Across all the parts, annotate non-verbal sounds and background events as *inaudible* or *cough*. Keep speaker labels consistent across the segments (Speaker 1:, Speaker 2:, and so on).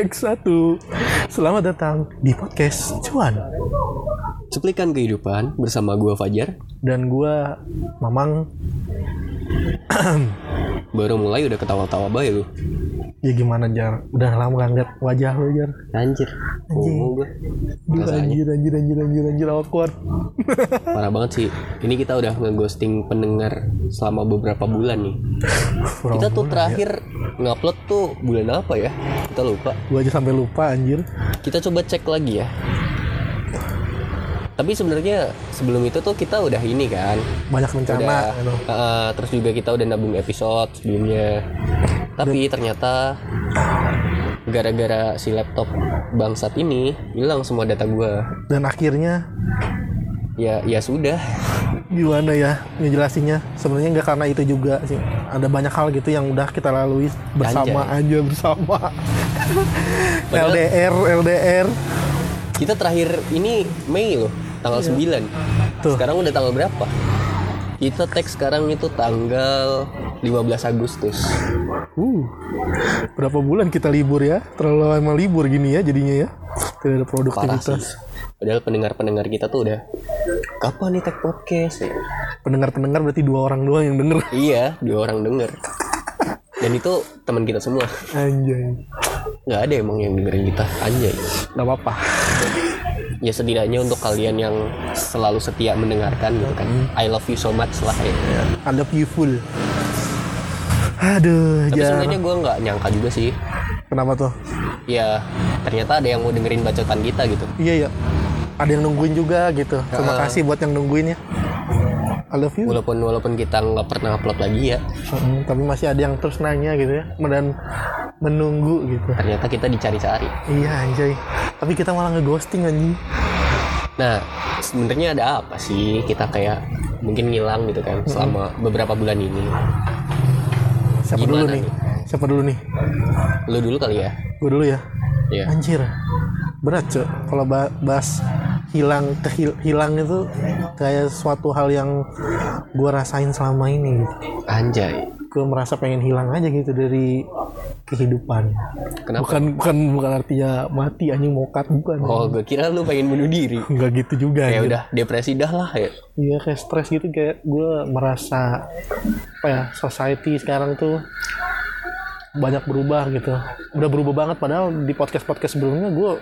Speaker 1: Cek satu. Selamat datang di podcast Cuan
Speaker 2: Cuplikan kehidupan bersama gua Fajar.
Speaker 1: dan gua Mamang.
Speaker 2: Baru mulai udah ketawa-tawa bayi lu.
Speaker 1: Ya gimana jar? Udah lama gak ngeliat wajah lu jar.
Speaker 2: Anjir. Gua.
Speaker 1: Aduh,
Speaker 2: Rasanya.
Speaker 1: anjir anjir anjir anjir anjir awkward. *laughs*
Speaker 2: Parah banget sih. Ini kita udah ngeghosting pendengar selama beberapa bulan nih. Kita tuh terakhir ngupload tuh bulan apa ya? Kita lupa.
Speaker 1: Gua aja sampai lupa anjir.
Speaker 2: Kita coba cek lagi ya. Tapi sebenarnya sebelum itu tuh kita udah ini kan,
Speaker 1: Banyak rencana.
Speaker 2: udah uh, terus juga kita udah nabung episode sebelumnya. Tapi ternyata gara-gara si laptop bangsat ini hilang semua data gua.
Speaker 1: Dan akhirnya?
Speaker 2: Ya ya sudah.
Speaker 1: Gimana ya ngejelasinnya? Sebenarnya nggak karena itu juga sih. Ada banyak hal gitu yang udah kita lalui bersama aja bersama.
Speaker 2: Padahal- *laughs*
Speaker 1: LDR LDR
Speaker 2: kita terakhir ini Mei loh tanggal 9
Speaker 1: Iya. Tuh.
Speaker 2: sekarang udah tanggal berapa? Kita teks sekarang itu tanggal 15 Agustus.
Speaker 1: Uh berapa bulan kita libur ya? Terlalu lama libur gini ya jadinya ya. Tidak ada produktivitas.
Speaker 2: Padahal pendengar-pendengar kita tuh udah kapan nih tag podcast ya?
Speaker 1: pendengar-pendengar berarti dua orang doang yang denger. *laughs*
Speaker 2: Iya dua orang denger. Dan itu teman kita semua.
Speaker 1: Anjay.
Speaker 2: Nggak ada emang yang dengerin kita. Anjay.
Speaker 1: Nggak apa-apa
Speaker 2: ya setidaknya untuk kalian yang selalu setia mendengarkan gitu kan. I love you so much lah ya.
Speaker 1: I love you full. Aduh
Speaker 2: tapi
Speaker 1: jar
Speaker 2: sebenarnya gue nggak nyangka juga sih.
Speaker 1: Kenapa tuh?
Speaker 2: Ya ternyata ada yang mau dengerin bacotan kita gitu.
Speaker 1: Iya ya ada yang nungguin juga gitu. Terima kasih buat yang nungguin ya. I love you.
Speaker 2: Walaupun walaupun kita nggak pernah upload lagi ya.
Speaker 1: Mm, tapi masih ada yang terus nanya gitu ya. Dan menunggu gitu.
Speaker 2: Ternyata kita dicari-cari
Speaker 1: iya anjay. Tapi kita malah ngeghosting anjing.
Speaker 2: Nah sebenarnya ada apa sih? Kita kayak mungkin ngilang gitu kan selama beberapa bulan ini.
Speaker 1: Siapa dulu
Speaker 2: Gimana
Speaker 1: nih?
Speaker 2: nih?
Speaker 1: siapa dulu nih?
Speaker 2: Lu dulu kali ya?
Speaker 1: Gue dulu ya?
Speaker 2: Ya
Speaker 1: anjir. Berat cok. Kalau ba- bahas hilang kehil- hilang itu kayak suatu hal yang gue rasain selama ini gitu.
Speaker 2: Anjay.
Speaker 1: Gue merasa pengen hilang aja gitu dari kehidupan.
Speaker 2: Kenapa?
Speaker 1: Bukan bukan bukan artinya mati anjing mokat bukan.
Speaker 2: Oh gue kira lu pengen bunuh diri? *laughs*
Speaker 1: Nggak gitu juga
Speaker 2: ya udah depresi dah lah ya.
Speaker 1: Iya kayak stres gitu kayak gue merasa apa ya society sekarang tuh banyak berubah gitu. Udah berubah banget padahal di podcast podcast sebelumnya gue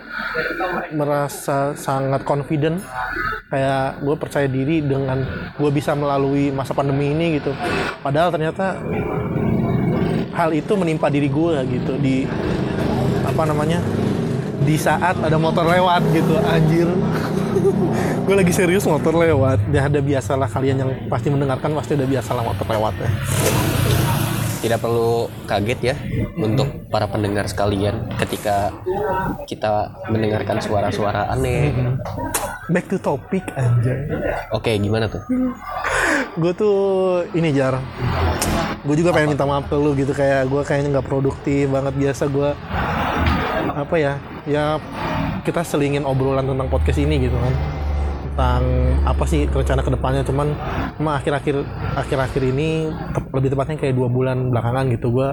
Speaker 1: merasa sangat confident. Kayak gue percaya diri dengan gue bisa melalui masa pandemi ini gitu. Padahal ternyata hal itu menimpa diri gue gitu di apa namanya di saat ada motor lewat gitu anjir. *laughs* Gue lagi serius motor lewat. Ya ada biasalah kalian yang pasti mendengarkan pasti udah biasalah motor lewat ya
Speaker 2: tidak perlu kaget ya untuk para pendengar sekalian ketika kita mendengarkan suara-suara aneh.
Speaker 1: back to topic anjay.
Speaker 2: Oke, gimana tuh?
Speaker 1: gue tuh ini jar. Gue juga pengen minta maaf ke lu gitu kayak gue kayaknya nggak produktif banget. Biasa gue apa ya ya kita selingin obrolan tentang podcast ini gitu kan tentang apa sih rencana ke depannya cuman emang akhir-akhir akhir-akhir ini lebih tepatnya kayak dua bulan belakangan gitu gue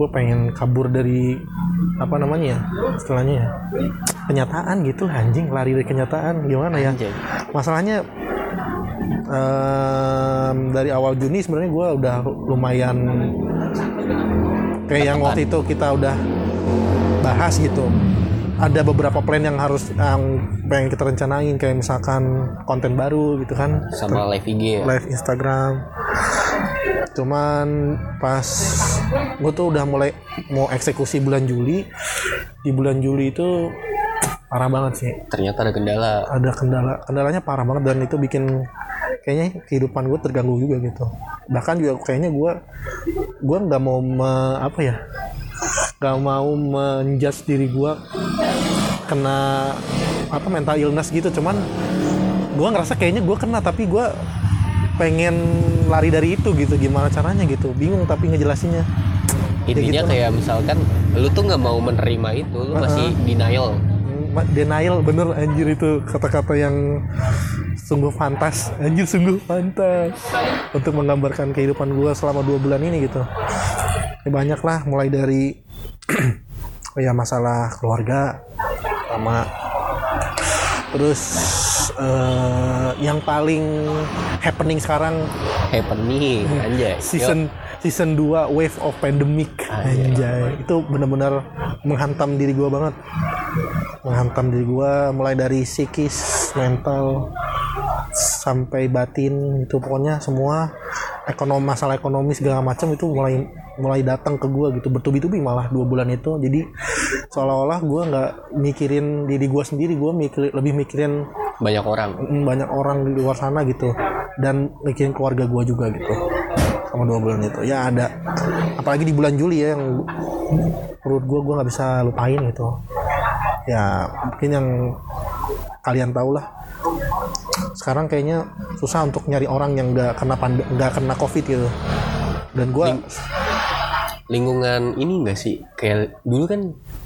Speaker 1: gue pengen kabur dari apa namanya ya istilahnya ya kenyataan gitu anjing lari dari kenyataan gimana ya?
Speaker 2: Anjay.
Speaker 1: masalahnya em, dari awal Juni sebenarnya gue udah lumayan kayak yang waktu itu kita udah bahas gitu ada beberapa plan yang harus yang pengen kita rencanain kayak misalkan konten baru gitu kan.
Speaker 2: Sama live IG ya?
Speaker 1: live Instagram. Cuman pas gue tuh udah mulai mau eksekusi bulan Juli. Di bulan Juli itu parah banget sih.
Speaker 2: Ternyata ada kendala.
Speaker 1: ada kendala. Kendalanya parah banget dan itu bikin kayaknya kehidupan gue terganggu juga gitu. Bahkan juga kayaknya gue gue nggak mau me- apa ya nggak mau menjudge diri gue kena apa mental illness gitu. Cuman gue ngerasa kayaknya gue kena tapi gue pengen lari dari itu gitu. Gimana caranya gitu? Bingung tapi ngejelasinnya.
Speaker 2: Intinya
Speaker 1: gitu.
Speaker 2: kayak misalkan lu tuh nggak mau menerima itu, lu masih denial.
Speaker 1: Denial bener anjir itu kata-kata yang sungguh fantas anjir sungguh fantas untuk menggambarkan kehidupan gue selama dua bulan ini gitu. Ya banyak lah mulai dari *clears throat* ya masalah keluarga sama. Terus eh, yang paling happening sekarang
Speaker 2: happening anjay.
Speaker 1: Season season 2 wave of pandemic. Anjay. Itu benar-benar menghantam diri gua banget. Menghantam diri gua mulai dari psikis mental sampai batin itu pokoknya semua ekonomi masalah ekonomi segala macam itu mulai mulai datang ke gua gitu bertubi-tubi malah dua bulan itu. Jadi seolah-olah gua nggak mikirin diri gua sendiri gua mikir lebih mikirin
Speaker 2: banyak orang.
Speaker 1: Mm, banyak orang di luar sana gitu dan mikirin keluarga gua juga gitu sama dua bulan itu. Ya ada apalagi di bulan Juli ya yang menurut gua gua nggak bisa lupain gitu. Ya mungkin yang kalian tahu lah. Sekarang kayaknya susah untuk nyari orang yang nggak kena nggak kena covid gitu. Dan gua
Speaker 2: lingkungan ini enggak sih? Kayak dulu kan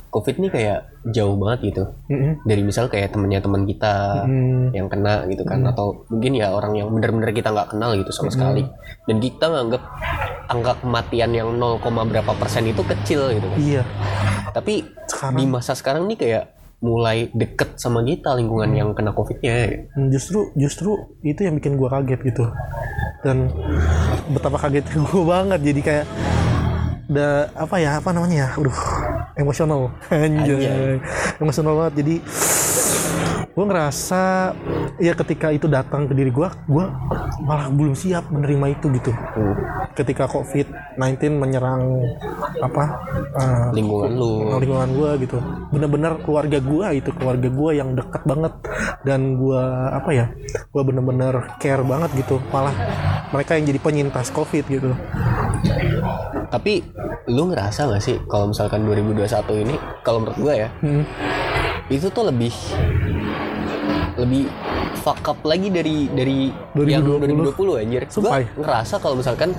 Speaker 2: covid ini kayak jauh banget gitu.
Speaker 1: Mm-mm.
Speaker 2: dari misal kayak temennya teman kita
Speaker 1: Hmm.
Speaker 2: yang kena gitu kan atau mungkin ya orang yang benar-benar kita nggak kenal gitu sama sekali. Dan kita nganggap angka kematian yang 0, berapa persen itu kecil gitu kan.
Speaker 1: Iya.
Speaker 2: Tapi
Speaker 1: Sekarang-
Speaker 2: di masa sekarang nih kayak mulai deket sama kita lingkungan yang kena covidnya.
Speaker 1: Hmm, justru justru itu yang bikin gua kaget gitu. Dan betapa kagetnya *laughs* gua banget jadi kayak da apa ya apa namanya ya? Aduh emosional. Anjay,
Speaker 2: Anjay.
Speaker 1: emosional banget. Jadi gue ngerasa ya ketika itu datang ke diri gue gue malah belum siap menerima itu gitu. Ketika covid 19 menyerang apa eh,
Speaker 2: lingkungan lu.
Speaker 1: lingkungan gue gitu. Bener-bener keluarga gue itu keluarga gue yang dekat banget. Dan gue apa ya gue bener-bener care banget gitu. Malah mereka yang jadi penyintas covid gitu
Speaker 2: tapi lu ngerasa gak sih kalau misalkan 2021 ini kalau menurut gue ya
Speaker 1: Hmm.
Speaker 2: itu tuh lebih lebih fuck up lagi dari dari yang
Speaker 1: 2020.
Speaker 2: 2020 anjir. Gue
Speaker 1: ya?
Speaker 2: ngerasa kalau misalkan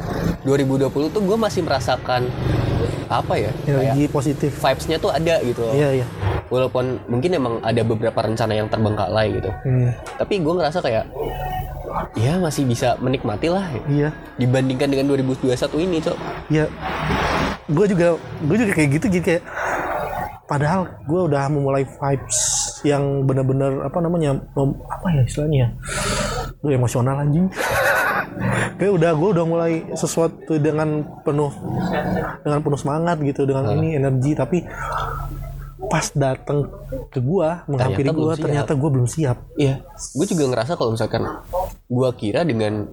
Speaker 2: 2020 tuh gue masih merasakan apa ya?
Speaker 1: Energi positif
Speaker 2: vibes-nya tuh ada gitu loh.
Speaker 1: iya iya
Speaker 2: Walaupun mungkin emang ada beberapa rencana yang terbengkalai gitu.
Speaker 1: Hmm,
Speaker 2: Tapi gue ngerasa kayak ya masih bisa menikmati lah.
Speaker 1: Iya.
Speaker 2: Dibandingkan dengan 2021 ini, Cok.
Speaker 1: ya gue juga gue juga kayak gitu jadi kayak padahal gue udah memulai vibes yang bener-bener apa namanya mem- apa ya istilahnya lu emosional anjing. *laughs* Kayak udah gue udah mulai sesuatu dengan penuh dengan penuh semangat gitu dengan ini energi tapi pas datang ke gua menghampiri
Speaker 2: Ternyata
Speaker 1: gua
Speaker 2: siap.
Speaker 1: ternyata gua belum siap
Speaker 2: Iya, gue juga ngerasa kalau misalkan gue kira dengan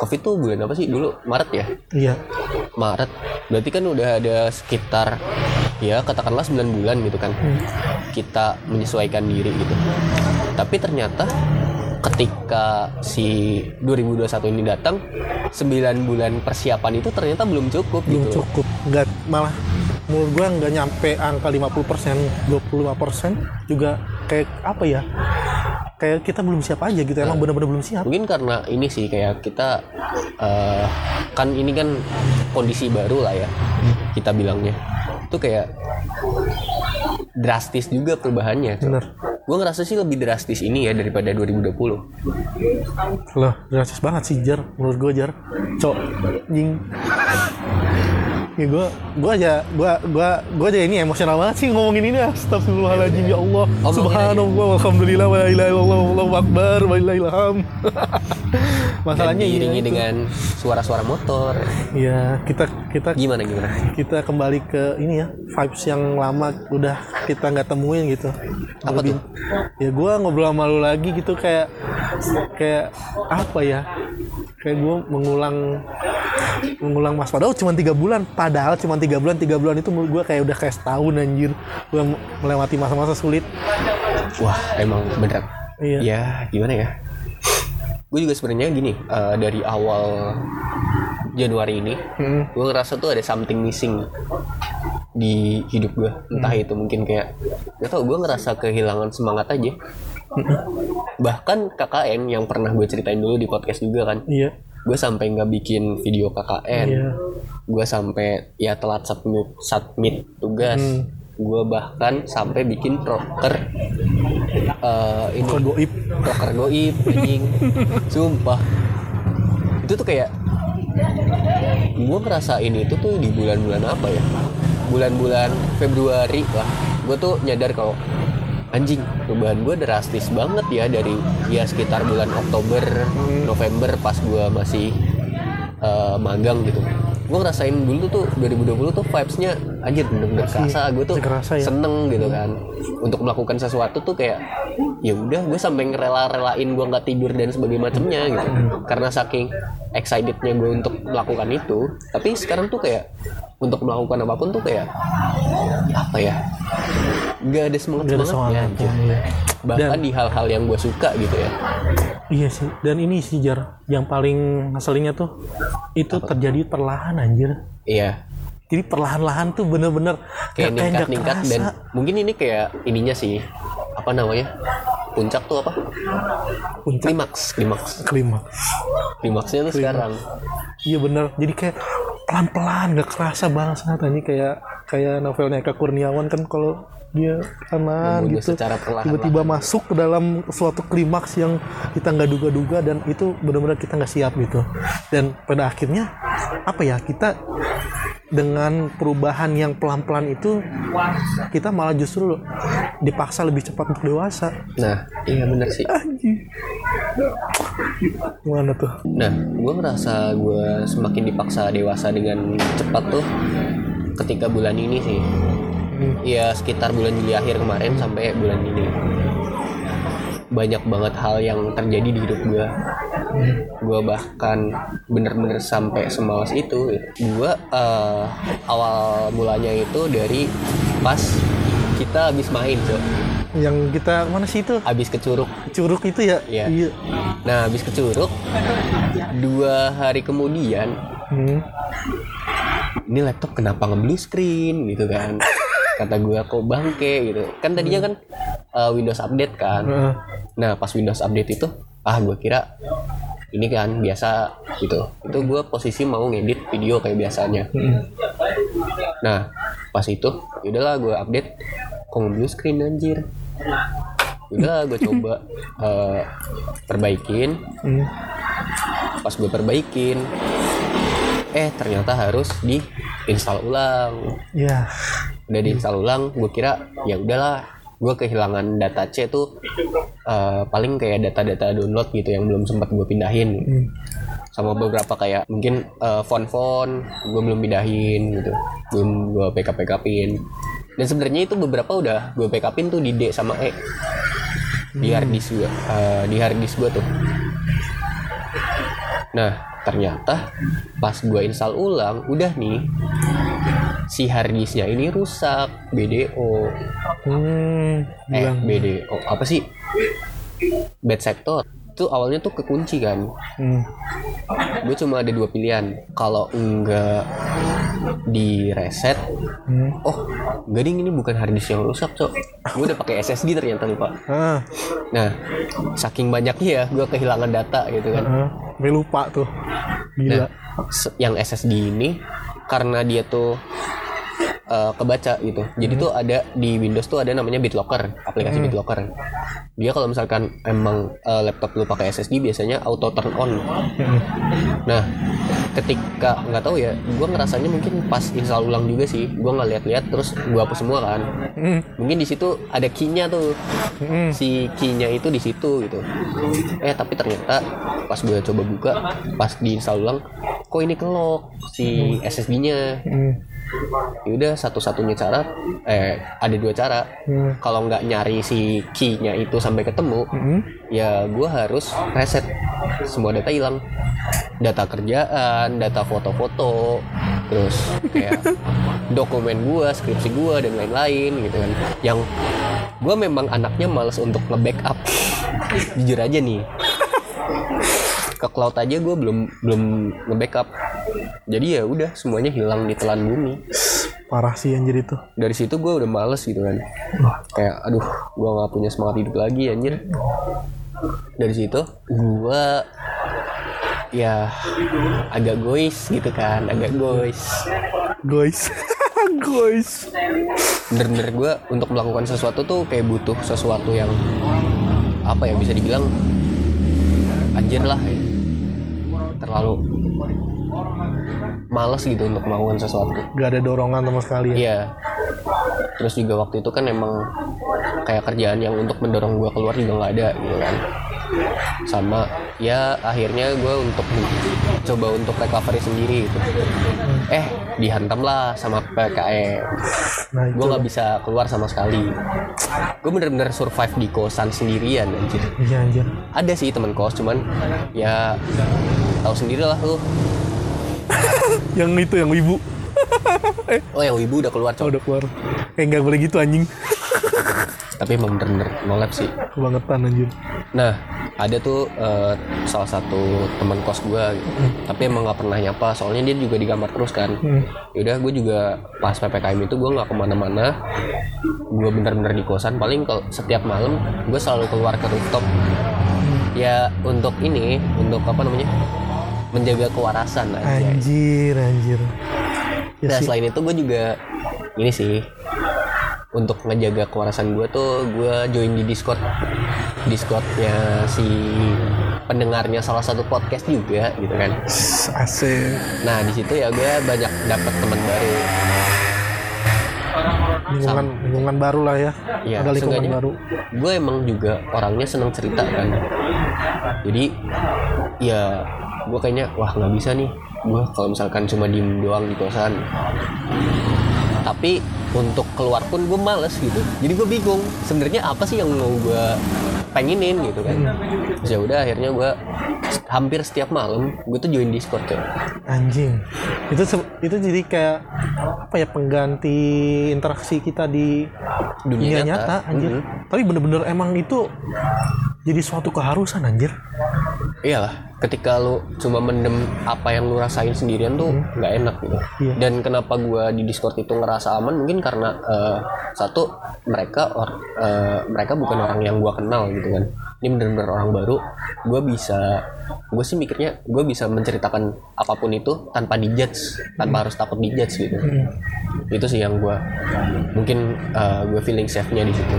Speaker 2: COVID tuh bulan apa sih dulu Maret ya?
Speaker 1: iya
Speaker 2: Maret. Berarti kan udah ada sekitar ya katakanlah 9 bulan gitu kan. Kita menyesuaikan diri gitu. Tapi ternyata ketika si 2021 ini datang 9 bulan persiapan itu ternyata belum cukup
Speaker 1: belum
Speaker 2: gitu.
Speaker 1: cukup nggak malah menurut gua nggak nyampe angka 50% 25% juga kayak apa ya kayak kita belum siap aja gitu emang benar-benar belum siap
Speaker 2: Mungkin karena ini sih kayak kita eh, kan ini kan kondisi baru lah ya kita bilangnya. Itu kayak drastis juga perubahannya.
Speaker 1: bener
Speaker 2: Gue ngerasa sih lebih drastis ini ya daripada 2020.
Speaker 1: loh drastis banget sih jar menurut gua jar cok jing ya gua gua aja gua gua gua aja ini emosional banget sih ngomongin ini. Astagfirullahaladzim ya Allah. Subhanallah walhamdulillah wa la ilaha illallah akbar wa *laughs* masalahnya
Speaker 2: Dan diiringi
Speaker 1: iya, itu.
Speaker 2: dengan suara-suara motor.
Speaker 1: ya kita kita
Speaker 2: Gimana gimana?
Speaker 1: kita kembali ke ini ya vibes yang lama udah kita nggak temuin gitu.
Speaker 2: Apa
Speaker 1: Lebih- ya gua ngobrol sama lu lagi gitu kayak kayak apa ya kayak gua mengulang mengulang mas padahal cuma tiga bulan. Padahal cuma tiga bulan tiga bulan itu menurut gua kayak udah kayak setahun anjir. Gua melewati masa-masa sulit.
Speaker 2: Wah emang beneran.
Speaker 1: iya.
Speaker 2: Ya gimana ya? Gue juga sebenarnya gini eh, dari awal Januari ini
Speaker 1: Hmm.
Speaker 2: gue ngerasa tuh ada something missing di hidup gue entah itu mungkin kayak gak tau gue ngerasa kehilangan semangat aja bahkan KKN yang pernah gue ceritain dulu di podcast juga kan.
Speaker 1: Iya.
Speaker 2: Gue sampai nggak bikin video KKN
Speaker 1: iya.
Speaker 2: Gue sampai ya telat submit submit tugas.
Speaker 1: Hmm.
Speaker 2: gue bahkan sampai bikin proker eh, ini.
Speaker 1: Goib.
Speaker 2: Proker goib anjing. *laughs* Sumpah. Itu tuh kayak gue ngerasain itu tuh di bulan-bulan apa ya? Bulan-bulan Februari lah. Gue tuh nyadar kalau anjing perubahan gue drastis banget ya dari ya sekitar bulan Oktober November pas gue masih eh, magang gitu. Gue ngerasain dulu tuh 2020 tuh vibesnya anjir bener-bener kerasa. Gue tuh
Speaker 1: kerasa ya.
Speaker 2: seneng gitu kan. Untuk melakukan sesuatu tuh kayak ya udah gue sampai ngerela-relain gue nggak tidur dan sebagainya macamnya gitu. Karena saking excitednya gue untuk melakukan itu. Tapi sekarang tuh kayak untuk melakukan apa pun tuh kayak apa ya nggak ada semangat
Speaker 1: Gak ada
Speaker 2: semangatnya
Speaker 1: semangat iya.
Speaker 2: bahkan di hal-hal yang gue suka gitu ya.
Speaker 1: Iya sih, dan ini sih Jar, yang paling ngeselinnya tuh itu terjadi perlahan anjir.
Speaker 2: iya.
Speaker 1: Jadi perlahan-lahan tuh bener-bener
Speaker 2: kayak ningkat-ningkat dan
Speaker 1: kerasa.
Speaker 2: mungkin ini kayak ininya sih apa namanya puncak tuh apa?
Speaker 1: Puncak.
Speaker 2: Klimaks klimaks.
Speaker 1: Kelima.
Speaker 2: klimaksnya tuh sekarang.
Speaker 1: Iya bener, jadi kayak pelan-pelan nggak kerasa banget anjing kayak kayak novelnya Eka Kurniawan kan kalau dia kanan
Speaker 2: Membunuh
Speaker 1: gitu.
Speaker 2: secara
Speaker 1: tiba-tiba masuk ke dalam suatu klimaks yang kita nggak duga-duga dan itu benar-benar kita nggak siap gitu. Dan pada akhirnya apa ya kita dengan perubahan yang pelan-pelan itu kita malah justru dipaksa lebih cepat untuk dewasa.
Speaker 2: Nah iya bener sih.
Speaker 1: Anjing. Gimana tuh?
Speaker 2: Nah, gue ngerasa gue semakin dipaksa dewasa dengan cepat tuh ketika bulan ini sih. Ya sekitar bulan Juli akhir kemarin sampai bulan ini. Banyak banget hal yang terjadi di hidup gue. Gue bahkan bener-bener sampai semalas itu. Gue eh, awal mulanya itu dari pas kita habis main, Cok.
Speaker 1: yang kita mana sih itu
Speaker 2: Habis ke Curug.
Speaker 1: curug itu ya
Speaker 2: Iya. Nah, habis ke Curug, dua hari kemudian
Speaker 1: Hmm.
Speaker 2: ini laptop kenapa nge-blue screen gitu kan *laughs* kata gua kok bangke? gitu. Kan tadinya kan uh, Windows update kan. Nah pas Windows update itu ah gua kira ini kan biasa gitu. Itu gua posisi mau ngedit video kayak biasanya. Nah pas itu yaudahlah gua update kok nge-blue screen anjir? Udah gue *laughs* coba uh, perbaikin.
Speaker 1: Hmm.
Speaker 2: pas gue perbaikin eh ternyata harus di install ulang.
Speaker 1: Ya
Speaker 2: udah diinstal ulang gue kira ya udahlah gue kehilangan data C tuh eh, paling kayak data-data download gitu yang belum sempat gue pindahin.
Speaker 1: Hmm.
Speaker 2: sama beberapa kayak mungkin eh, font-font gue belum pindahin gitu. Belum gue backup backupin dan sebenarnya itu beberapa udah gue backupin tuh di D sama E. Di harddisk gue eh, di harddisk gue tuh. Nah ternyata pas gue install ulang udah nih si harddisknya ini rusak BDO
Speaker 1: Hmm.
Speaker 2: eh
Speaker 1: bilang
Speaker 2: BDO apa sih bad sector itu awalnya tuh kekunci kan
Speaker 1: Hmm.
Speaker 2: gue cuma ada dua pilihan kalau enggak di reset
Speaker 1: Hmm.
Speaker 2: oh enggak ding ini bukan harddisk yang rusak cok gue udah pakai SSD ternyata lupa
Speaker 1: Ah,
Speaker 2: nah saking banyaknya ya gue kehilangan data gitu kan
Speaker 1: ah. Sampai lupa tuh. Gila.
Speaker 2: Nah, yang SSD ini karena dia tuh eh, kebaca gitu. Jadi tuh ada di Windows tuh ada namanya BitLocker, aplikasi BitLocker. Dia kalau misalkan emang eh, laptop lu pakai SSD biasanya auto turn on.
Speaker 1: Hmm.
Speaker 2: Nah, ketika nggak tahu ya, gua ngerasanya mungkin pas install ulang juga sih. Gua nggak lihat-lihat terus gua hapus semua kan.
Speaker 1: Hmm.
Speaker 2: Mungkin di situ ada key-nya tuh.
Speaker 1: Hmm.
Speaker 2: Si key-nya itu di situ gitu. Eh, tapi ternyata pas gue coba buka, pas diinstal ulang, kok ini kelok si SSD-nya.
Speaker 1: Hmm.
Speaker 2: Yaudah satu-satunya cara, eh ada dua cara.
Speaker 1: Hmm.
Speaker 2: Kalau nggak nyari si key-nya itu sampai ketemu,
Speaker 1: Hmm.
Speaker 2: ya gue harus reset semua data hilang data kerjaan data foto-foto terus kayak *laughs* dokumen gue skripsi gue dan lain-lain gitu kan yang gue memang anaknya males untuk nge-backup jujur aja nih ke cloud aja gue belum belum nge-backup jadi ya udah semuanya hilang di telan bumi
Speaker 1: Parah sih anjir itu.
Speaker 2: dari situ gue udah males gitu kan kayak aduh gue nggak punya semangat hidup lagi anjir dari situ gue ya agak gois gitu kan agak gois
Speaker 1: Guys. *laughs* Guys.
Speaker 2: bener-bener gue untuk melakukan sesuatu tuh kayak butuh sesuatu yang apa ya bisa dibilang anjir lah. Terlalu males gitu untuk melakukan sesuatu
Speaker 1: Gak ada dorongan sama sekali ya.
Speaker 2: Iya. Terus juga waktu itu kan emang kayak kerjaan yang untuk mendorong gue keluar juga nggak ada gitu kan. Sama ya akhirnya gue untuk coba untuk recovery sendiri gitu. Eh dihantam lah sama PKM.
Speaker 1: Nah
Speaker 2: Gue nggak bisa keluar sama sekali. Gue bener-bener survive di kosan sendirian anjir.
Speaker 1: Iya anjir.
Speaker 2: Ada sih teman kos cuman ya tahu sendiri lah lu. *laughs*
Speaker 1: Yang itu yang ibu. *laughs*
Speaker 2: Oh yang ibu udah keluar
Speaker 1: Oh,
Speaker 2: cowok.
Speaker 1: udah keluar. Eh nggak boleh gitu anjing.
Speaker 2: Tapi emang bener-bener nolep sih.
Speaker 1: Kebangetan anjir.
Speaker 2: Nah, ada tuh eh, salah satu teman kos gue, tapi emang nggak pernah nyapa. Soalnya dia juga di kamar terus kan.
Speaker 1: Hmm.
Speaker 2: Yaudah, gue juga pas ppkm itu gue nggak ke mana-mana. Gue bener-bener di kosan. Paling kalau setiap malam gue selalu keluar ke rooftop. Ya untuk ini, untuk apa namanya? Menjaga kewarasan aja.
Speaker 1: Anjir, anjir. Ya
Speaker 2: Nah
Speaker 1: sih.
Speaker 2: selain itu gue juga ini sih untuk ngejaga kewarasan gue tuh gue join di Discord Discordnya si pendengarnya salah satu podcast juga gitu kan
Speaker 1: Asik.
Speaker 2: nah di situ ya gue banyak dapat teman baru
Speaker 1: Lingkungan, lingkungan baru lah ya.
Speaker 2: Iya,
Speaker 1: Ada lingkungan baru.
Speaker 2: gue emang juga orangnya seneng cerita kan jadi ya gue kayaknya wah nggak bisa nih gue kalau misalkan cuma diem doang di kosan tapi untuk keluar pun gue males gitu jadi gue bingung sebenarnya apa sih yang mau gue pengenin gitu kan Terus ya udah akhirnya gue hampir setiap malam gue tuh join discord kayak
Speaker 1: Anjing. Itu itu jadi kayak apa ya pengganti interaksi kita di
Speaker 2: Dunia
Speaker 1: dunia,
Speaker 2: nyata.
Speaker 1: nyata, anjir.
Speaker 2: Mhm.
Speaker 1: Tapi bener-bener emang itu jadi suatu keharusan anjir.
Speaker 2: iyalah ketika lu cuma mendem apa yang lu rasain sendirian tuh nggak enak gitu.
Speaker 1: Iya.
Speaker 2: dan kenapa gua di discord itu ngerasa aman? Mungkin karena eh, satu mereka or, eh, mereka bukan orang yang gua kenal gitu kan. Ini bener-bener orang baru. Gua bisa gue sih mikirnya gue bisa menceritakan apa pun itu tanpa dijudge tanpa harus takut dijudge gitu. Itu sih yang gua mungkin gue feeling safe nya di situ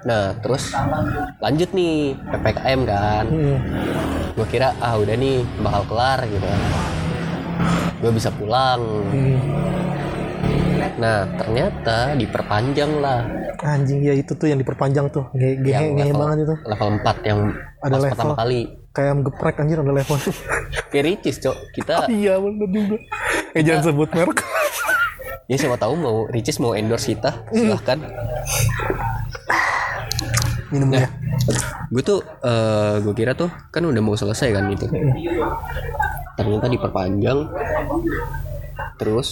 Speaker 2: nah terus lanjut nih ppkm kan
Speaker 1: Hmm.
Speaker 2: gue kira ah udah nih bakal kelar gitu gue bisa pulang
Speaker 1: Hmm.
Speaker 2: nah ternyata diperpanjang lah
Speaker 1: Anjing ya itu tuh yang diperpanjang tuh. Gehe ngehe
Speaker 2: level,
Speaker 1: banget itu.
Speaker 2: level 4 yang
Speaker 1: Ada level.
Speaker 2: pertama kali
Speaker 1: Kayak geprek anjir ada level. *laughs*
Speaker 2: kayak Ricis cok kita *laughs*
Speaker 1: iya bener juga. Eh jangan sebut merek. *laughs*
Speaker 2: ya siapa tahu mau Ricis mau endorse kita silahkan
Speaker 1: Minum ya.
Speaker 2: gue tuh gue kira tuh kan udah mau selesai kan itu ternyata diperpanjang terus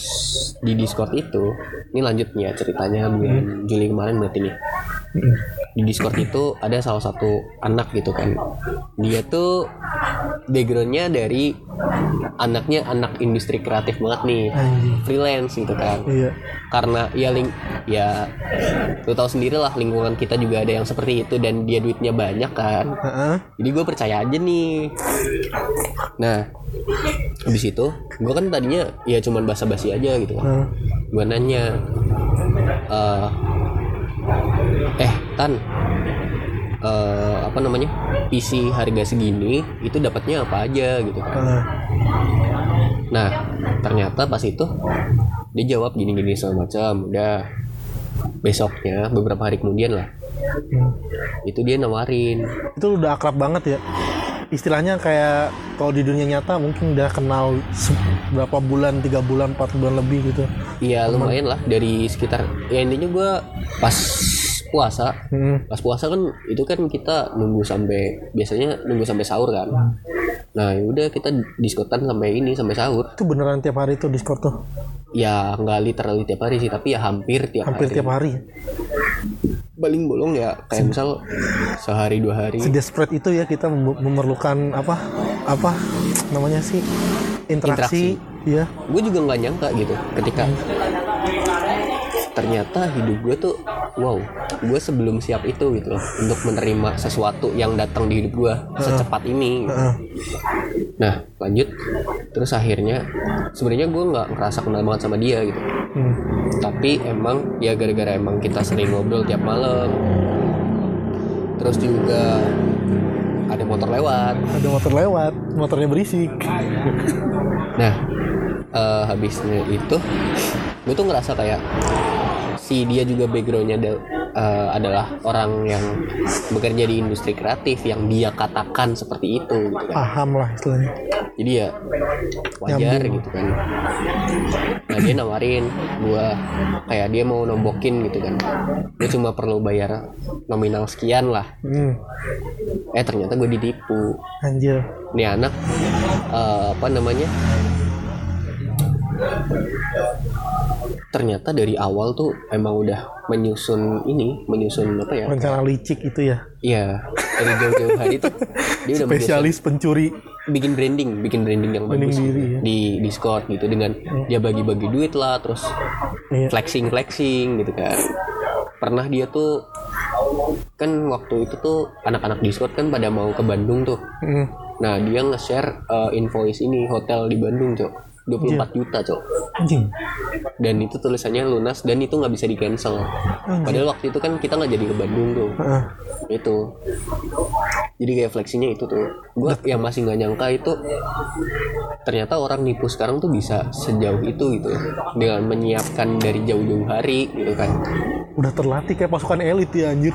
Speaker 2: di Discord itu ini lanjutnya ceritanya bulan Juli kemarin berarti nih. Di Discord itu ada salah satu anak gitu kan. Dia tuh backgroundnya dari anaknya anak industri kreatif banget nih.
Speaker 1: Anjing.
Speaker 2: freelance gitu kan.
Speaker 1: Iya.
Speaker 2: karena ya ling ya lu tahu sendiri lah lingkungan kita juga ada yang seperti itu dan dia duitnya banyak kan.
Speaker 1: Heeh.
Speaker 2: jadi gue percaya aja nih. Nah habis itu gue kan tadinya ya cuman basa-basi aja gitu kan
Speaker 1: Heeh.
Speaker 2: gue nanya eh eh tan eh apa namanya PC harga segini itu dapatnya apa aja gitu kan
Speaker 1: Heeh.
Speaker 2: Nah, ternyata pas itu dia jawab gini-gini segala macam. Udah besoknya beberapa hari kemudian lah,
Speaker 1: Hmm.
Speaker 2: itu dia nawarin.
Speaker 1: Itu udah akrab banget ya. Istilahnya kayak kalau di dunia nyata mungkin udah kenal berapa bulan, tiga bulan, empat bulan lebih gitu.
Speaker 2: Iya lumayan lah dari sekitar ya intinya gue pas puasa
Speaker 1: Hmm.
Speaker 2: pas puasa kan itu kan kita nunggu sampai biasanya nunggu sampai sahur kan nah udah kita diskotan sampai ini sampai sahur
Speaker 1: Itu beneran tiap hari tuh Discord tuh.
Speaker 2: ya nggak literally tiap hari sih tapi ya hampir tiap
Speaker 1: Hampir
Speaker 2: hari
Speaker 1: tiap hari.
Speaker 2: Paling bolong ya kayak misal sehari dua hari
Speaker 1: Sedesperate itu ya kita mem- memerlukan apa? Apa namanya sih? Interaksi. Iya.
Speaker 2: gue juga nggak nyangka gitu ketika ternyata hidup gue tuh wow gue sebelum siap itu gitu loh untuk menerima sesuatu yang datang di hidup gue secepat ini gitu. Nah lanjut terus akhirnya sebenarnya gue nggak ngerasa kenal banget sama dia gitu
Speaker 1: Hmm.
Speaker 2: tapi emang ya gara-gara emang kita sering ngobrol tiap malam terus juga ada motor lewat
Speaker 1: Ada motor lewat, motornya berisik.
Speaker 2: nah eh, habisnya itu gue tuh ngerasa kayak si dia juga backgroundnya ada- eh, adalah orang yang bekerja di industri kreatif yang dia katakan seperti itu gitu kan.
Speaker 1: Paham lah istilahnya.
Speaker 2: Jadi ya wajar
Speaker 1: Nyambung.
Speaker 2: gitu kan. Nah dia nawarin gua kayak dia mau nombokin gitu kan. Dia cuma perlu bayar nominal sekian lah.
Speaker 1: Hmm,
Speaker 2: eh ternyata gue ditipu.
Speaker 1: Anjir.
Speaker 2: Nih anak eh, apa namanya ternyata dari awal tuh emang udah menyusun ini menyusun apa ya
Speaker 1: rencana licik itu ya
Speaker 2: Iya dari jauh-jauh hari tuh dia udah menyusun
Speaker 1: spesialis pencuri
Speaker 2: bikin branding, bikin branding yang
Speaker 1: Branding
Speaker 2: bagus
Speaker 1: diri, ya.
Speaker 2: di Discord gitu dengan dia bagi-bagi duit lah, terus
Speaker 1: Iya.
Speaker 2: flexing flexing gitu kan. Pernah dia tuh kan waktu itu tuh anak-anak Discord kan pada mau ke Bandung tuh.
Speaker 1: Hmm,
Speaker 2: Nah dia nge-share uh, invoice ini hotel di Bandung cok. 24 juta cok.
Speaker 1: Anjing.
Speaker 2: Dan itu tulisannya lunas dan itu nggak bisa di cancel padahal waktu itu kan kita nggak jadi ke Bandung tuh
Speaker 1: Heeh.
Speaker 2: itu. Jadi kayak fleksinya itu tuh. Gue yang masih nggak nyangka itu ternyata orang nipu sekarang tuh bisa sejauh itu gitu. Dengan menyiapkan dari jauh-jauh hari gitu kan.
Speaker 1: Udah terlatih kayak pasukan elit ya anjir.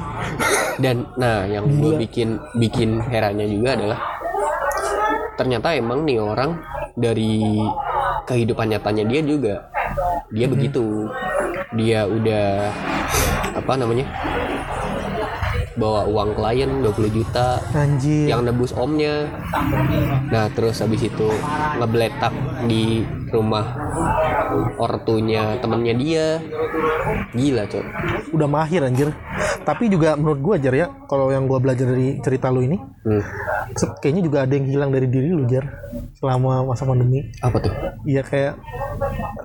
Speaker 2: Dan nah yang gue bikin bikin herannya juga adalah ternyata emang nih orang dari kehidupan nyatanya dia juga. Dia begitu. Dia udah apa namanya bawa uang klien 20 juta
Speaker 1: anjir.
Speaker 2: yang nebus omnya. Nah terus habis itu ngebletak di rumah ortunya temennya dia. Gila cok.
Speaker 1: Udah mahir anjir. Tapi juga menurut gua jar ya kalau yang gua belajar dari cerita lu ini
Speaker 2: hmm.
Speaker 1: kayaknya juga ada yang hilang dari diri lu jar selama masa pandemi.
Speaker 2: Apa tuh?
Speaker 1: Iya kayak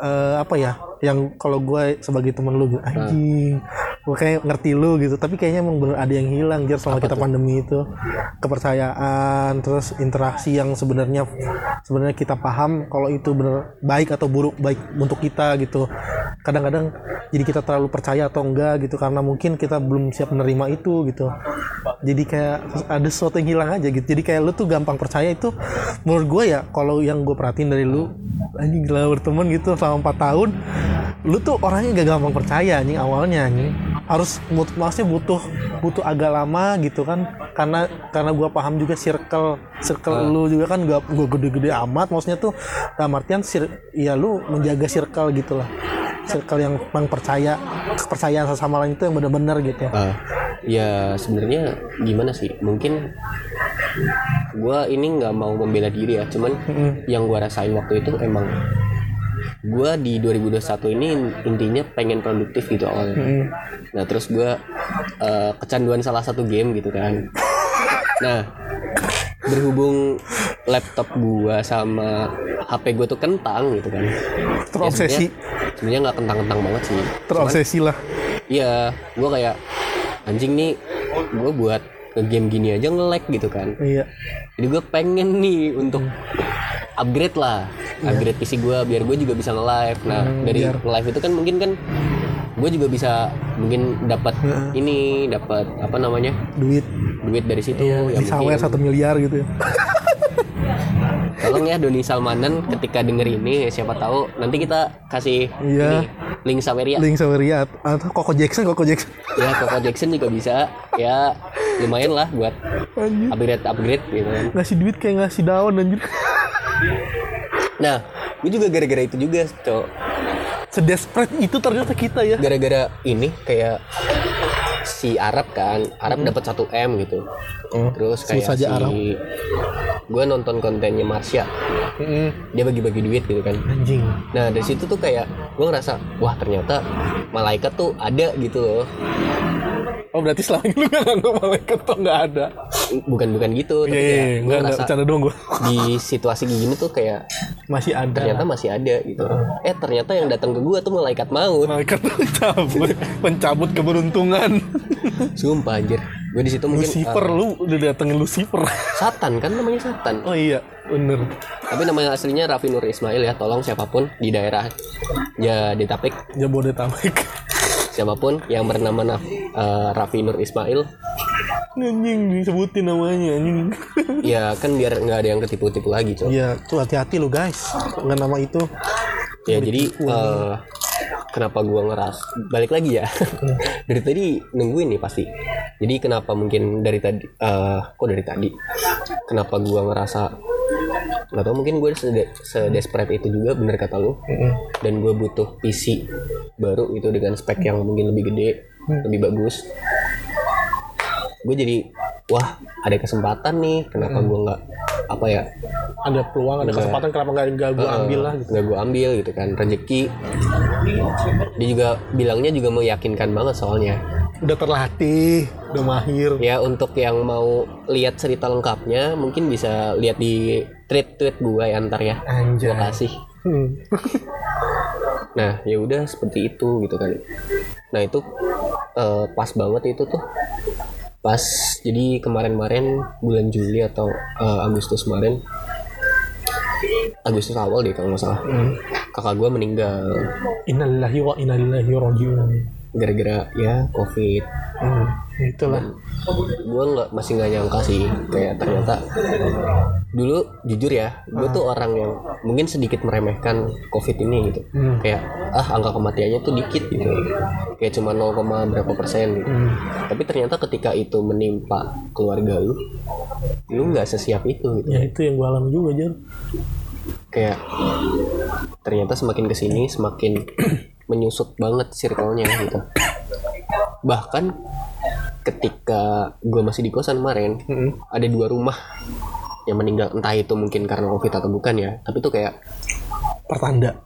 Speaker 1: eh, apa ya yang kalau gue sebagai temen lu gitu, anjing gue kayak ngerti lu gitu. Tapi kayaknya emang bener ada yang hilang jar selama kita pandemi itu. Kepercayaan terus interaksi yang sebenarnya sebenarnya kita paham kalau itu bener baik atau buruk baik untuk kita gitu. Kadang-kadang jadi kita terlalu percaya atau enggak gitu karena mungkin kita belum siap menerima itu gitu. Jadi kayak ada sesuatu yang hilang aja gitu. Jadi kayak lu tuh gampang percaya itu menurut gue ya kalau yang gue perhatiin dari lu anjing gila berteman gitu selama 4 tahun lu tuh orangnya gak gampang percaya anjing awalnya anjing harus mut- maksudnya butuh butuh agak lama gitu kan. Karena karena gua paham juga circle circle lu juga kan gak gua gede-gede amat. Maksudnya tuh dalam artian sir, ya lu menjaga circle gitu lah. Circle yang memang percaya kepercayaan sama lain itu yang benar-benar gitu
Speaker 2: Ah, ya sebenarnya gimana sih? Mungkin gua ini nggak mau membela diri ya. Cuman yang gua rasain waktu itu emang gua di 2021 ini intinya pengen produktif gitu awalnya.
Speaker 1: Mm.
Speaker 2: nah terus gua eh, kecanduan salah satu game gitu kan. Nah berhubung laptop gua sama HP gua tuh kentang gitu kan. Ya,
Speaker 1: terobsesi.
Speaker 2: sebenarnya- sebenarnya nggak kentang-kentang banget sih.
Speaker 1: Terobsesi lah.
Speaker 2: Iya, gue kayak anjing nih, gue buat game gini aja nge-lag gitu kan.
Speaker 1: iya.
Speaker 2: Jadi gue pengen nih untuk upgrade lah, upgrade PC gue biar gue juga bisa nge-live. Nah dari nge-live itu kan mungkin kan gue juga bisa mungkin dapat ini, dapat apa namanya
Speaker 1: duit
Speaker 2: duit dari situ. yang
Speaker 1: sawer
Speaker 2: mungkin-
Speaker 1: satu miliar gitu ya
Speaker 2: Tolong ya Doni Salmanan ketika denger ini siapa tahu nanti kita kasih
Speaker 1: Iya.
Speaker 2: ini link Saweria.
Speaker 1: link sama Ria atau Koko Jackson Koko Jackson
Speaker 2: Ya Coco Jackson juga bisa. Ya lumayan lah buat upgrade upgrade gitu kan.
Speaker 1: ngasih duit kayak ngasih daun anjir
Speaker 2: Nah, gue juga gara-gara itu juga, cok.
Speaker 1: sedesperate itu ternyata kita ya
Speaker 2: Gara-gara ini kayak si Arab kan, Arab dapat 1 m gitu. Terus
Speaker 1: sebut
Speaker 2: kayak si
Speaker 1: Arab.
Speaker 2: gue nonton kontennya Marsha, dia bagi-bagi duit gitu kan.
Speaker 1: anjing
Speaker 2: Nah dari situ tuh kayak gue ngerasa, wah ternyata malaikat tuh ada gitu loh.
Speaker 1: oh berarti selama ini lu gak nganggap malaikat tuh nggak ada
Speaker 2: Bukan bukan gitu,
Speaker 1: iya iya iya.
Speaker 2: gue ngerasa
Speaker 1: bercanda dong gue *laughs*
Speaker 2: di situasi gini tuh kayak
Speaker 1: masih ada
Speaker 2: ternyata masih ada gitu. Eh ternyata yang datang ke gue tuh malaikat maut.
Speaker 1: malaikat *laughs* pencabut pencabut keberuntungan
Speaker 2: Sumpah anjir. Gue di situ mungkin
Speaker 1: Lucifer
Speaker 2: ah,
Speaker 1: lu udah datengin Lucifer
Speaker 2: Satan kan namanya Satan.
Speaker 1: oh iya bener
Speaker 2: Tapi namanya aslinya Raffi Nur Ismail ya. Tolong siapa pun di daerah Jabodetabek,
Speaker 1: Jabodetabek
Speaker 2: siapa pun yang bernama Naf, eh, Raffi Nur Ismail,
Speaker 1: anjing disebutin namanya anjing.
Speaker 2: Ya kan biar nggak ada yang ketipu-tipu lagi cok.
Speaker 1: Iya, tuh hati-hati lu guys. Dengan nama itu.
Speaker 2: ya jadi eh, kenapa gua ngeras? Balik lagi ya. *laughs* Dari tadi nungguin nih pasti. Jadi kenapa mungkin dari tadi eh, kok dari tadi? Kenapa gua ngerasa nggak tahu mungkin gue sede- sedesperate itu juga bener kata lu. Dan gue butuh PC baru itu dengan spek yang mungkin lebih gede lebih bagus. Gue jadi wah ada kesempatan nih. Kenapa gue nggak apa ya
Speaker 1: Ada peluang, ada kesempatan kenapa nggak nggak gue ambil lah gitu.
Speaker 2: nggak gue ambil gitu kan rezeki dia juga bilangnya juga meyakinkan banget soalnya.
Speaker 1: Udah terlatih, udah mahir.
Speaker 2: ya untuk yang mau lihat cerita lengkapnya mungkin bisa lihat di tweet tweet gue ya ntar ya.
Speaker 1: Anjay.
Speaker 2: Gua kasih.
Speaker 1: Hmm. *laughs*
Speaker 2: nah ya udah seperti itu gitu kan. Nah itu eh, pas banget itu tuh. Pas jadi kemarin-kemarin bulan Juli atau eh, Agustus kemarin. Agustus awal deh kalau nggak salah. Kakak gue meninggal.
Speaker 1: Innalillahi wa inna ilaihi rajiun.
Speaker 2: Gara-gara ya covid
Speaker 1: Hmm, itulah.
Speaker 2: gue nggak masih nggak nyangka sih kayak ternyata dulu jujur ya gue tuh orang yang mungkin sedikit meremehkan covid ini gitu
Speaker 1: Hmm.
Speaker 2: kayak ah angka kematiannya tuh dikit gitu kayak cuma 0, berapa persen gitu
Speaker 1: Hmm.
Speaker 2: tapi ternyata ketika itu menimpa keluarga lu lu nggak sesiap itu gitu
Speaker 1: Ya itu yang gue alami juga Jar.
Speaker 2: kayak ternyata semakin ke sini semakin menyusut banget circle-nya gitu bahkan ketika gue masih di kosan kemarin
Speaker 1: Hmm.
Speaker 2: ada dua rumah yang meninggal entah itu mungkin karena covid atau bukan ya tapi tuh kayak
Speaker 1: Pertanda.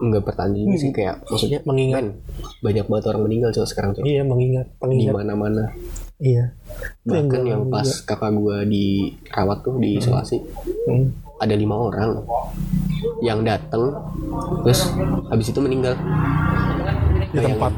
Speaker 2: nggak pertanda juga sih kayak maksudnya
Speaker 1: Mengingat.
Speaker 2: men, banyak banget orang meninggal coba sekarang coba
Speaker 1: iya mengingat,
Speaker 2: di
Speaker 1: pengingat.
Speaker 2: mana-mana
Speaker 1: Iya. Itu yang
Speaker 2: bahkan yang pas kakak gue dirawat tuh di isolasi
Speaker 1: Hmm.
Speaker 2: Ada lima orang yang datang terus habis itu meninggal
Speaker 1: di tempat.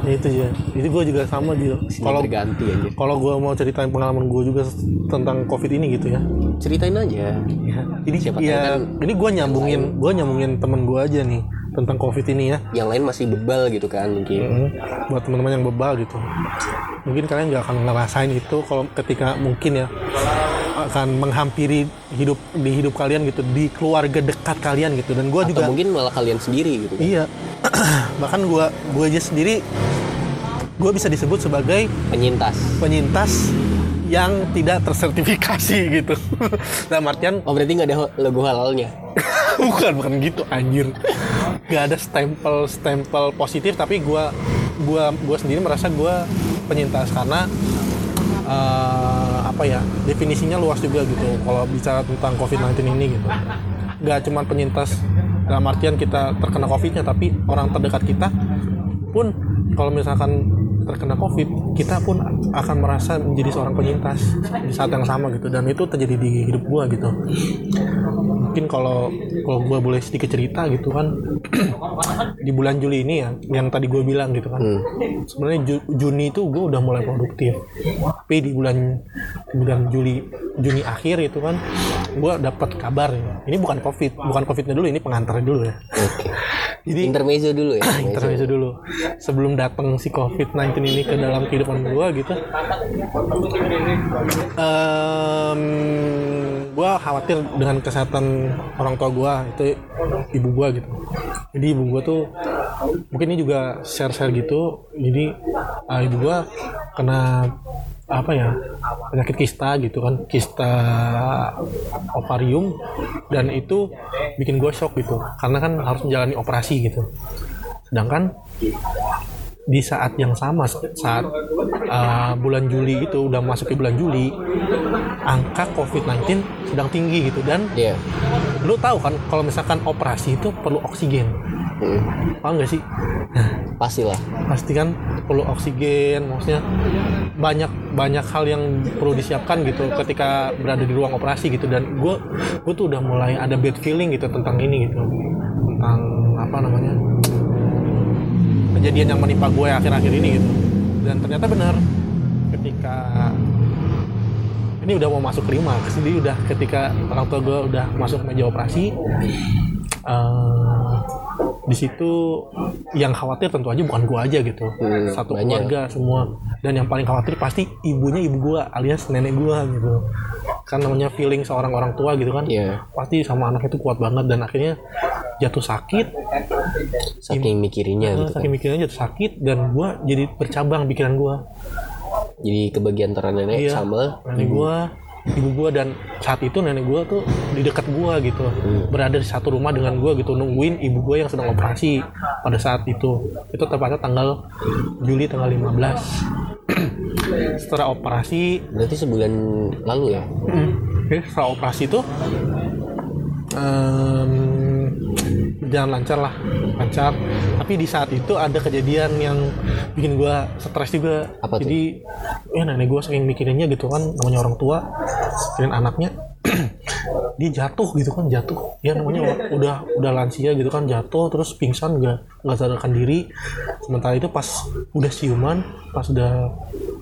Speaker 1: Ya itu ya. Itu gue juga sama Jil.
Speaker 2: kalau berganti aja
Speaker 1: kalau gue mau ceritain pengalaman gue juga tentang covid ini gitu ya.
Speaker 2: ceritain aja
Speaker 1: Ya, ini
Speaker 2: Siapa
Speaker 1: ya,
Speaker 2: tahu
Speaker 1: ini gue nyambungin, gue nyambungin temen gue aja nih tentang covid ini ya.
Speaker 2: yang lain masih bebal gitu kan mungkin
Speaker 1: Hmm, buat teman-teman yang bebal gitu. Mungkin kalian nggak akan ngerasain itu kalau ketika mungkin ya akan menghampiri hidup di hidup kalian gitu, di keluarga dekat kalian gitu. Dan gue juga
Speaker 2: mungkin malah kalian sendiri gitu kan.
Speaker 1: iya, *clears throat* bahkan gue gue aja sendiri gue bisa disebut sebagai
Speaker 2: penyintas
Speaker 1: penyintas yang tidak tersertifikasi *laughs* gitu. Dalam artian
Speaker 2: oh berarti nggak ada logo halalnya *laughs*
Speaker 1: bukan bukan gitu anjir nggak ada stempel stempel positif tapi gua gua gua sendiri merasa gua penyintas karena eh, apa ya definisinya luas juga gitu. Kalau bicara tentang COVID-19 ini gitu. Nggak cuma penyintas dalam artian kita terkena COVID-nya tapi orang terdekat kita pun kalau misalkan terkena COVID kita pun akan merasa menjadi seorang penyintas di saat yang sama gitu. Dan itu terjadi di hidup gua gitu mungkin kalau kalau gue boleh sedikit cerita gitu kan *clears throat* di bulan Juli ini ya yang tadi gue bilang gitu kan. Sebenarnya Ju- Juni itu gue udah mulai produktif. Tapi di bulan di bulan Juli Juni akhir itu kan gue dapat kabar ya. ini bukan covid bukan covidnya dulu ini pengantarnya dulu ya.
Speaker 2: Oke. *laughs*
Speaker 1: Jadi
Speaker 2: intermezzo dulu ya *clears throat* intermezzo.
Speaker 1: intermezzo. dulu. Sebelum datang si COVID-19 ini ke dalam kehidupan gua gitu Em, gua khawatir dengan kesehatan orang tua gua itu ibu gua gitu. Jadi ibu gua tuh mungkin ini juga share-share gitu. Jadi eh, ibu gua kena apa ya penyakit kista gitu kan kista ovarium. Dan itu bikin gue shock gitu karena kan harus menjalani operasi gitu. Sedangkan di saat yang sama saat uh, bulan Juli itu udah masuk ke bulan Juli angka COVID-19 sedang tinggi gitu. Dan
Speaker 2: Iya.
Speaker 1: lu tahu kan kalau misalkan operasi itu perlu oksigen.
Speaker 2: Mm.
Speaker 1: paham nggak sih? Nah,
Speaker 2: pastilah.
Speaker 1: pasti kan perlu oksigen maksudnya banyak banyak hal yang perlu disiapkan gitu ketika berada di ruang operasi gitu. Dan gue gue tuh udah mulai ada bad feeling gitu tentang ini gitu. Tentang apa namanya kejadian yang menimpa gue akhir-akhir ini gitu. Dan ternyata benar ketika ini udah mau masuk klimaks jadi udah ketika orang tua gue udah masuk meja operasi eh, di situ yang khawatir tentu aja bukan gua aja gitu.
Speaker 2: Hmm,
Speaker 1: satu
Speaker 2: banyak.
Speaker 1: keluarga semua. Dan yang paling khawatir pasti ibunya ibu gua alias nenek gua gitu. Kan namanya feeling seorang orang tua gitu kan.
Speaker 2: Iya.
Speaker 1: pasti sama anak itu kuat banget. Dan akhirnya jatuh sakit.
Speaker 2: Saking mikirinnya gitu kan.
Speaker 1: saking mikirnya jatuh sakit dan gua jadi bercabang pikiran gua.
Speaker 2: Jadi kebagian antara nenek
Speaker 1: Iya.
Speaker 2: sama
Speaker 1: nenek gua ibu gua dan saat itu nenek gua tuh di dekat gua gitu. Berada di satu rumah dengan gua gitu nungguin ibu gua yang sedang operasi pada saat itu. Itu tepatnya tanggal Juli tanggal 15 *clears throat* setelah operasi.
Speaker 2: Berarti sebulan lalu ya.
Speaker 1: oke setelah operasi itu em, berjalan lancar lah lancar. Tapi di saat itu ada kejadian yang bikin gua stres juga.
Speaker 2: Apa tuh?
Speaker 1: jadi ya nenek gua saking mikirinnya gitu kan namanya orang tua mikirin anaknya *clears throat* dia jatuh gitu kan jatuh. Ya namanya udah udah lansia gitu kan jatuh terus pingsan nggak nggak sadarkan diri. Sementara itu pas udah siuman pas udah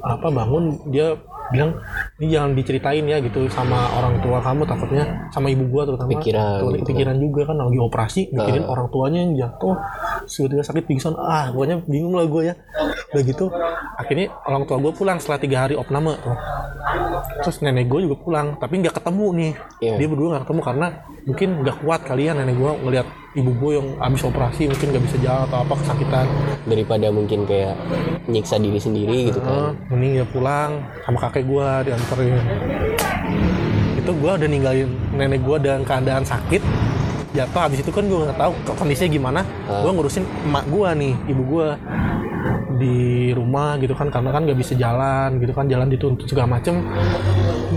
Speaker 1: apa bangun dia bilang ini jangan diceritain ya gitu sama orang tua kamu takutnya sama ibu gua terutama.
Speaker 2: Pikiran
Speaker 1: Tuh,
Speaker 2: gitu.
Speaker 1: kepikiran juga kan lagi operasi mikirin orang tuanya yang jatuh tiba-tiba sakit pingsan. Ah pokoknya bingung lah gue ya. Udah gitu akhirnya orang tua gue pulang setelah tiga hari opname tuh. Terus nenek gue juga pulang tapi nggak ketemu nih.
Speaker 2: Iya.
Speaker 1: dia berdua nggak ketemu karena mungkin nggak kuat kalian nenek gue ngelihat ibu gue yang habis operasi mungkin nggak bisa jalan atau apa kesakitan.
Speaker 2: Daripada mungkin kayak nyiksa diri sendiri gitu kan.
Speaker 1: mending dia pulang sama kakek gua dianterin. Itu gua udah ninggalin nenek gua dalam keadaan sakit. Jatuh habis itu kan gua nggak tahu kondisinya gimana. Gua ngurusin emak gua nih ibu gua di rumah gitu kan karena kan nggak bisa jalan gitu kan jalan dituntut segala macem.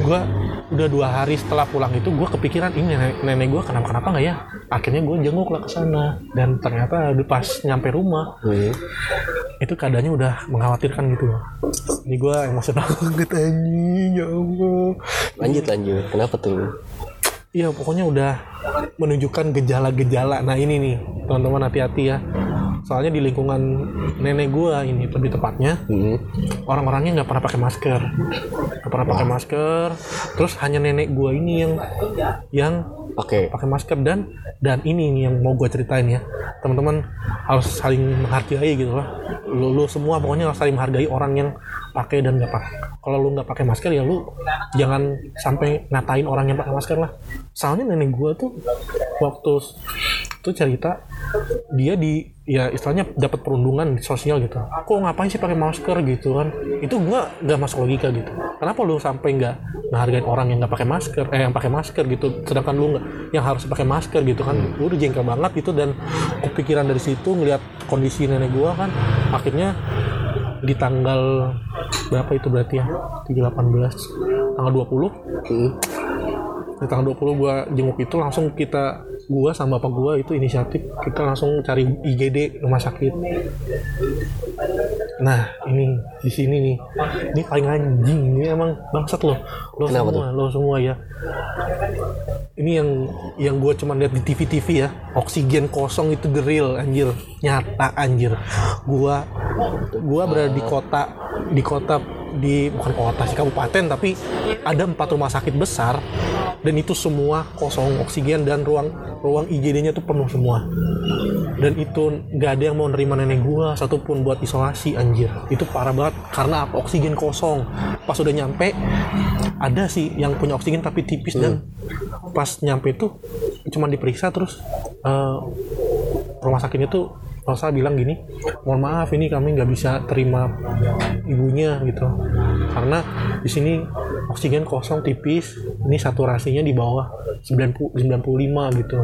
Speaker 1: Gua udah dua hari setelah pulang itu gua kepikiran ini nenek, nenek gua kenapa kenapa nggak ya akhirnya gua jenguk lah ke sana dan ternyata di pas nyampe rumah
Speaker 2: Hmm.
Speaker 1: itu keadaannya udah mengkhawatirkan gitu loh. Ini gue emosional *laughs* banget anjing, ya Allah.
Speaker 2: Lanjut lanjut. Kenapa tuh?
Speaker 1: Iya pokoknya udah menunjukkan gejala-gejala. Nah ini nih teman-teman hati-hati ya. Soalnya di lingkungan nenek gue ini lebih tepatnya
Speaker 2: Hmm.
Speaker 1: orang-orangnya nggak pernah pakai masker, nggak pernah pakai masker. Terus hanya nenek gue ini yang yang
Speaker 2: Oke.
Speaker 1: pakai masker dan dan ini nih yang mau gue ceritain ya teman-teman harus saling menghargai gitu lah lu, lu semua pokoknya harus saling menghargai orang yang pakai dan nggak pakai. Kalau lu nggak pakai masker ya lu jangan sampai ngatain orang yang pakai masker lah. Soalnya nenek gue tuh waktu tuh cerita dia di ya istilahnya dapat perundungan sosial gitu. Kok ngapain sih pakai masker gitu kan? Itu gua nggak masuk logika gitu. Kenapa lu sampai nggak ngehargain orang yang nggak pakai masker eh yang pakai masker gitu? Sedangkan lu nggak yang harus pakai masker gitu kan? Lu udah jengkel banget gitu dan kepikiran dari situ ngelihat kondisi nenek gua kan akhirnya di tanggal berapa itu berarti ya? 318 tanggal 20
Speaker 2: Hmm.
Speaker 1: di tanggal 20 gua jenguk itu langsung kita gua sama bapak gua itu inisiatif kita langsung cari IGD rumah sakit. Nah ini di sini nih. Ini paling anjing ini emang bangsat loh. Lo
Speaker 2: Kenapa
Speaker 1: semua lo semua ya. Ini yang yang gue cuma lihat di TV TV ya. Oksigen kosong itu the real anjir. Nyata anjir. Gua gua berada di kota di kota di bukan kota sih kabupaten tapi ada empat rumah sakit besar dan itu semua kosong oksigen dan ruang ruang IGD-nya tuh penuh semua. Dan itu nggak ada yang mau nerima nenek gua satupun buat isolasi anjir. Itu parah banget karena apa? Oksigen kosong. Pas udah nyampe ada sih yang punya oksigen tapi tipis dan pas nyampe itu cuma diperiksa terus eh, rumah sakitnya tuh Rosa bilang gini mohon maaf ini kami nggak bisa terima ibunya gitu. Karena di sini oksigen kosong tipis ini saturasinya di bawah 90 95 gitu.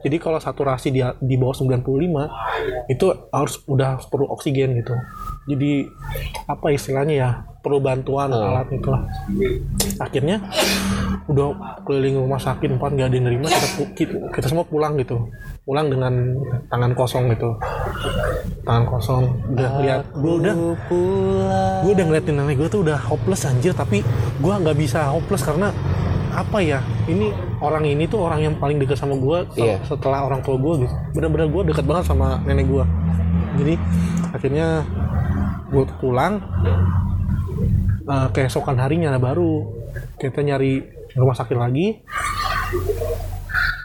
Speaker 1: Jadi kalau saturasi di, di bawah 95 itu harus udah perlu oksigen gitu. Jadi apa istilahnya ya perlu bantuan alat itu lah. Akhirnya udah keliling rumah sakit empat nggak ada yang nerima kita, kita, kita semua pulang gitu. Pulang dengan tangan kosong gitu. Tangan kosong udah lihat gue udah gue udah ngeliatin nenek gue tuh udah hopeless anjir. Tapi gue nggak bisa hopeless karena apa ya ini orang ini tuh orang yang paling dekat sama gue
Speaker 2: Iya.
Speaker 1: setelah orang tua gue gitu. Bener-bener gue dekat banget sama nenek gue jadi akhirnya gue pulang eh, keesokan harinya baru. Kita nyari rumah sakit lagi.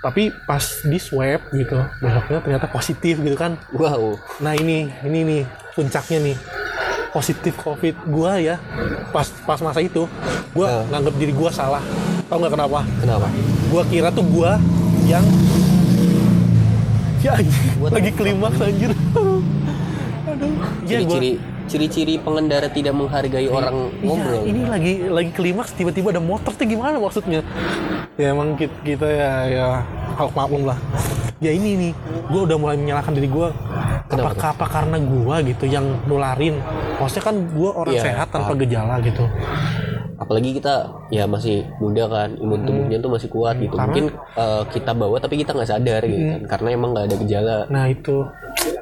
Speaker 1: Tapi pas di swab gitu besoknya ternyata positif gitu kan.
Speaker 2: Wow.
Speaker 1: Nah ini ini nih puncaknya nih. Positif covid gua ya pas pas masa itu. Gua
Speaker 2: Nah.
Speaker 1: nganggap diri gua salah. Tau nggak kenapa?
Speaker 2: Kenapa?
Speaker 1: Gua kira tuh gua yang *laughs* ya lagi klimaks anjir. *laughs* Aduh. Ya gua
Speaker 2: ciri-ciri pengendara tidak menghargai orang
Speaker 1: Iya,
Speaker 2: ngobrol
Speaker 1: ini lagi lagi klimaks tiba-tiba ada motor tuh gimana maksudnya? Ya emang kita, kita ya ya hal maklum lah. Ya ini nih, gue udah mulai menyalahkan diri gue.
Speaker 2: Kenapa
Speaker 1: Apakah apa karena gue gitu yang nularin? Maksudnya kan gue orang
Speaker 2: Iya,
Speaker 1: sehat tanpa
Speaker 2: paham.
Speaker 1: gejala gitu.
Speaker 2: apalagi kita ya masih muda kan imun tubuhnya tuh masih kuat gitu
Speaker 1: Hmm. Karena-
Speaker 2: mungkin eh, kita bawa tapi kita nggak sadar gitu kan karena emang nggak ada gejala
Speaker 1: Nah itu,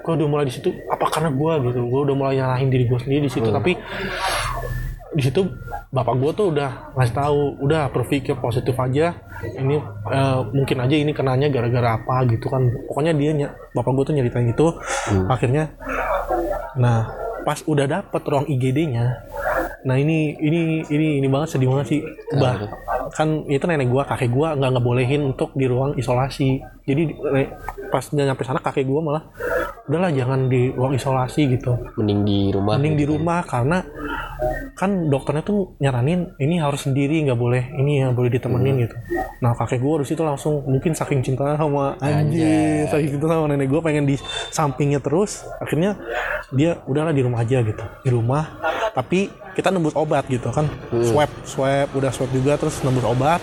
Speaker 1: gue udah mulai di situ. Apa karena gue gitu? Gue udah mulai nyalahin diri gue sendiri di situ.
Speaker 2: Hmm.
Speaker 1: Tapi di situ bapak gue tuh udah ngasih tahu, udah berpikir positif aja. Ini eh, mungkin aja ini kenanya gara-gara apa gitu kan. Pokoknya dia bapak gue tuh nyeritain itu.
Speaker 2: Hmm.
Speaker 1: Akhirnya, nah pas udah dapet ruang IGD-nya, nah ini ini ini ini banget sedih banget sih. Bah? Kan itu nenek gua kakek gua nggak ngebolehin untuk di ruang isolasi. Jadi pas dia nyampe sana kakek gua malah udahlah jangan di ruang isolasi gitu.
Speaker 2: Mending di rumah
Speaker 1: mending di
Speaker 2: gitu.
Speaker 1: rumah karena kan dokternya tuh nyaranin ini harus sendiri nggak boleh ini yang boleh ditemenin gitu. Nah kakek gua harus itu langsung mungkin saking cinta sama anjir saking cinta sama nenek gua pengen di sampingnya terus. Akhirnya dia udahlah di rumah aja gitu. Di rumah tapi kita nembus obat gitu kan. Swab swab udah swab juga terus nembus obat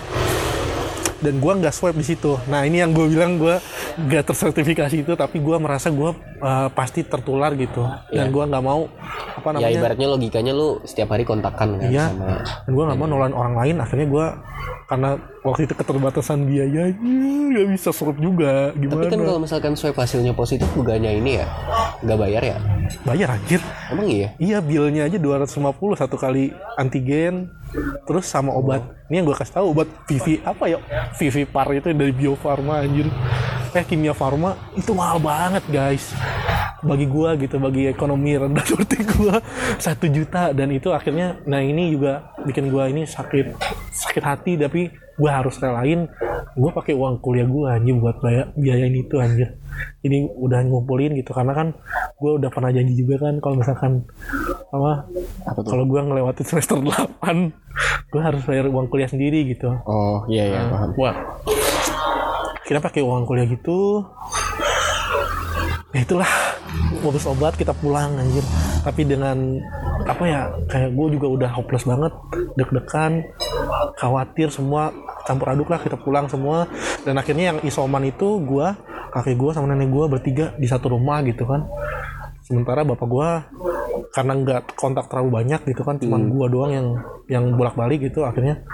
Speaker 1: dan gua nggak swab di situ. Nah ini yang gue bilang gua nggak tersertifikasi itu, tapi gua merasa gua uh, pasti tertular gitu. Dan
Speaker 2: Iya.
Speaker 1: gua nggak mau apa
Speaker 2: ya
Speaker 1: namanya?
Speaker 2: ibaratnya logikanya lu setiap hari kontakkan kan
Speaker 1: Iya.
Speaker 2: sama
Speaker 1: dan gue nggak mau nolongin orang lain. Akhirnya gue karena waktu itu keterbatasan biaya nggak bisa surup juga. Gimana?
Speaker 2: Tapi kan kalau misalkan swab hasilnya positif bukannya ini ya nggak bayar ya?
Speaker 1: Bayar anjir.
Speaker 2: Emang iya?
Speaker 1: Iya bilnya aja 250 satu kali antigen terus sama obat. Ini yang gue kasih tahu obat Vivi apa ya? Vivi Par itu dari Bio Farma anjir. Eh Kimia Farma itu mahal banget guys. Bagi gua gitu bagi ekonomi rendah *laughs* seperti gua satu juta. Dan itu akhirnya nah ini juga bikin gua ini sakit sakit hati. Tapi gua harus relain. Gua pakai uang kuliah gua anjir buat bayar biayain itu anjir ini udah ngumpulin gitu karena kan gua udah pernah janji juga kan kalau misalkan apa kalau gua ngelewatin semester 8 gua harus bayar uang kuliah sendiri gitu
Speaker 2: oh iya iya paham
Speaker 1: Wah. Kita pakai uang kuliah gitu. Ya itulah modus obat kita pulang anjir. Tapi dengan apa ya kayak gue juga udah hopeless banget, deg-degan, khawatir semua campur aduk lah kita pulang semua. Dan akhirnya yang isoman itu gue, kakek gue sama nenek gue bertiga di satu rumah gitu kan. Sementara bapak gue karena nggak kontak terlalu banyak gitu kan, cuman gua doang yang yang bolak-balik gitu akhirnya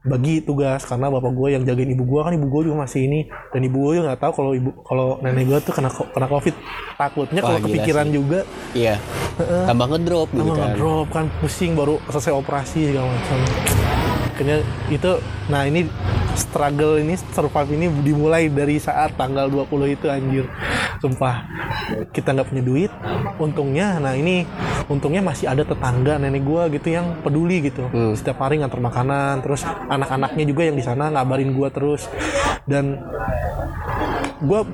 Speaker 1: bagi tugas. Karena bapak gue yang jagain ibu gue kan ibu gue juga masih ini. Dan ibu gue juga nggak tahu kalau ibu kalau nenek gue tuh kena kena covid. Takutnya kalau kepikiran
Speaker 2: sih.
Speaker 1: juga.
Speaker 2: Iya. Tambah ngedrop gitu
Speaker 1: sama
Speaker 2: kan.
Speaker 1: drop kan pusing baru selesai operasi segala macam. Akhirnya itu nah ini struggle ini survive ini dimulai dari saat tanggal 20 itu anjir. Sumpah. Kita nggak punya duit untungnya nah ini untungnya masih ada tetangga nenek gua gitu yang peduli gitu.
Speaker 2: Hmm.
Speaker 1: setiap hari nganter makanan terus anak-anaknya juga yang di sana ngabarin gua terus. Dan gua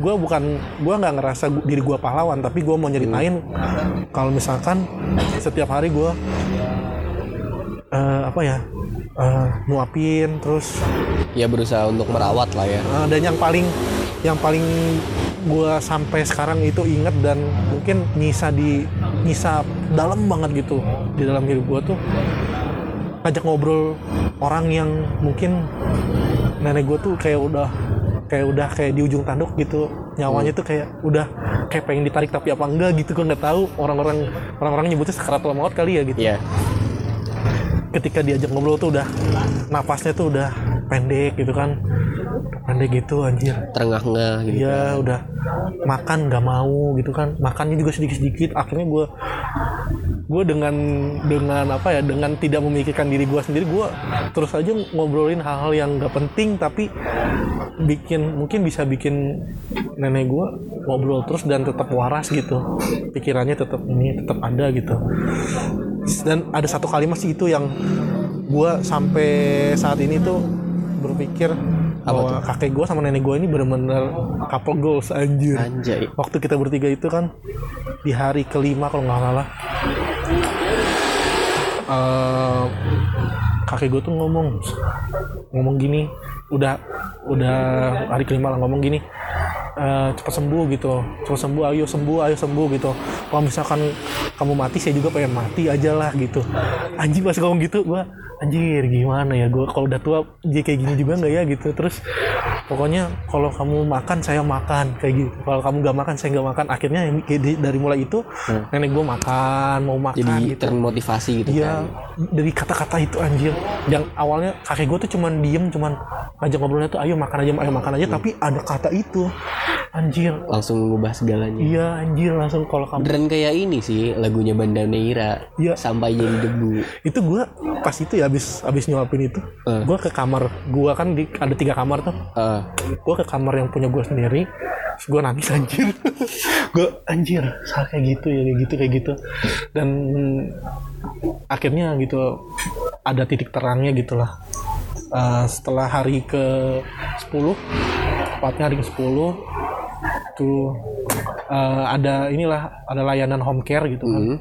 Speaker 1: gua bukan gua nggak ngerasa diri gua pahlawan tapi gua mau nyeritain kalau misalkan setiap hari gua eh, apa ya nuapin terus
Speaker 2: ya berusaha untuk merawat lah ya.
Speaker 1: Eh, dan yang paling yang paling gua sampai sekarang itu inget dan mungkin nyisa di nyisa dalam banget gitu di dalam hidup gua tuh ngajak ngobrol orang yang mungkin nenek gue tuh kayak udah kayak udah kayak di ujung tanduk gitu. Nyawanya tuh kayak udah kayak pengen ditarik tapi apa enggak gitu gue nggak tahu. Orang-orang orang-orang nyebutnya sekaratul maut kali ya gitu.
Speaker 2: Iya
Speaker 1: ketika diajak ngobrol tuh udah napasnya tuh udah pendek gitu kan. Pendek gitu anjir.
Speaker 2: Terengah-engah gitu
Speaker 1: Iya udah. Makan nggak mau gitu kan. Makannya juga sedikit-sedikit. Akhirnya gue gue dengan dengan apa ya dengan tidak memikirkan diri gue sendiri gue terus aja ngobrolin hal-hal yang nggak penting tapi bikin mungkin bisa bikin nenek gue ngobrol terus dan tetap waras gitu. Pikirannya tetap ini tetap ada gitu. Dan ada satu kalimat sih itu yang gue sampai saat ini tuh berpikir bahwa kakek gue sama nenek gue ini bener-bener couple goals anjir
Speaker 2: Anjay.
Speaker 1: waktu kita bertiga itu kan di hari kelima kalau nggak salah eh, kakek gue tuh ngomong ngomong gini udah udah hari kelima lah ngomong gini eh, cepat sembuh gitu. Cepat sembuh ayo sembuh ayo sembuh gitu. Kalau misalkan kamu mati saya juga pengen mati aja lah gitu. Anjing pas ngomong gitu gua anjir gimana ya? Gua kalau udah tua jadi kayak gini juga nggak ya? Gitu. Terus pokoknya kalau kamu makan saya makan kayak gitu kalau kamu nggak makan saya nggak makan akhirnya dari, mulai itu nenek gua makan mau makan
Speaker 2: Jadi
Speaker 1: gitu
Speaker 2: termotivasi gitu
Speaker 1: Iya,
Speaker 2: kan.
Speaker 1: dari kata-kata itu anjir. Yang awalnya kakek gue tuh cuman diem, cuman ngajak ngobrolnya tuh ayo makan aja, ayo makan aja. Tapi ada kata itu, anjir.
Speaker 2: Langsung mengubah segalanya.
Speaker 1: Iya anjir langsung kalau kamu
Speaker 2: Beneran kayak ini sih lagunya Banda Neira.
Speaker 1: Iya.
Speaker 2: Sampai jadi debu.
Speaker 1: itu gue pas itu ya abis abis nyuapin itu,
Speaker 2: Eh.
Speaker 1: gue ke kamar gue kan di, ada tiga kamar tuh.
Speaker 2: Eh,
Speaker 1: Gue ke kamar yang punya gue sendiri, gue nangis *laughs* anjir. gue anjir, salah kayak gitu ya kayak gitu kayak gitu. Dan akhirnya gitu ada titik terangnya gitulah. Eh, setelah hari ke 10 tepatnya hari ke 10 tuh eh, ada inilah ada layanan home care gitu kan.
Speaker 2: Hmm.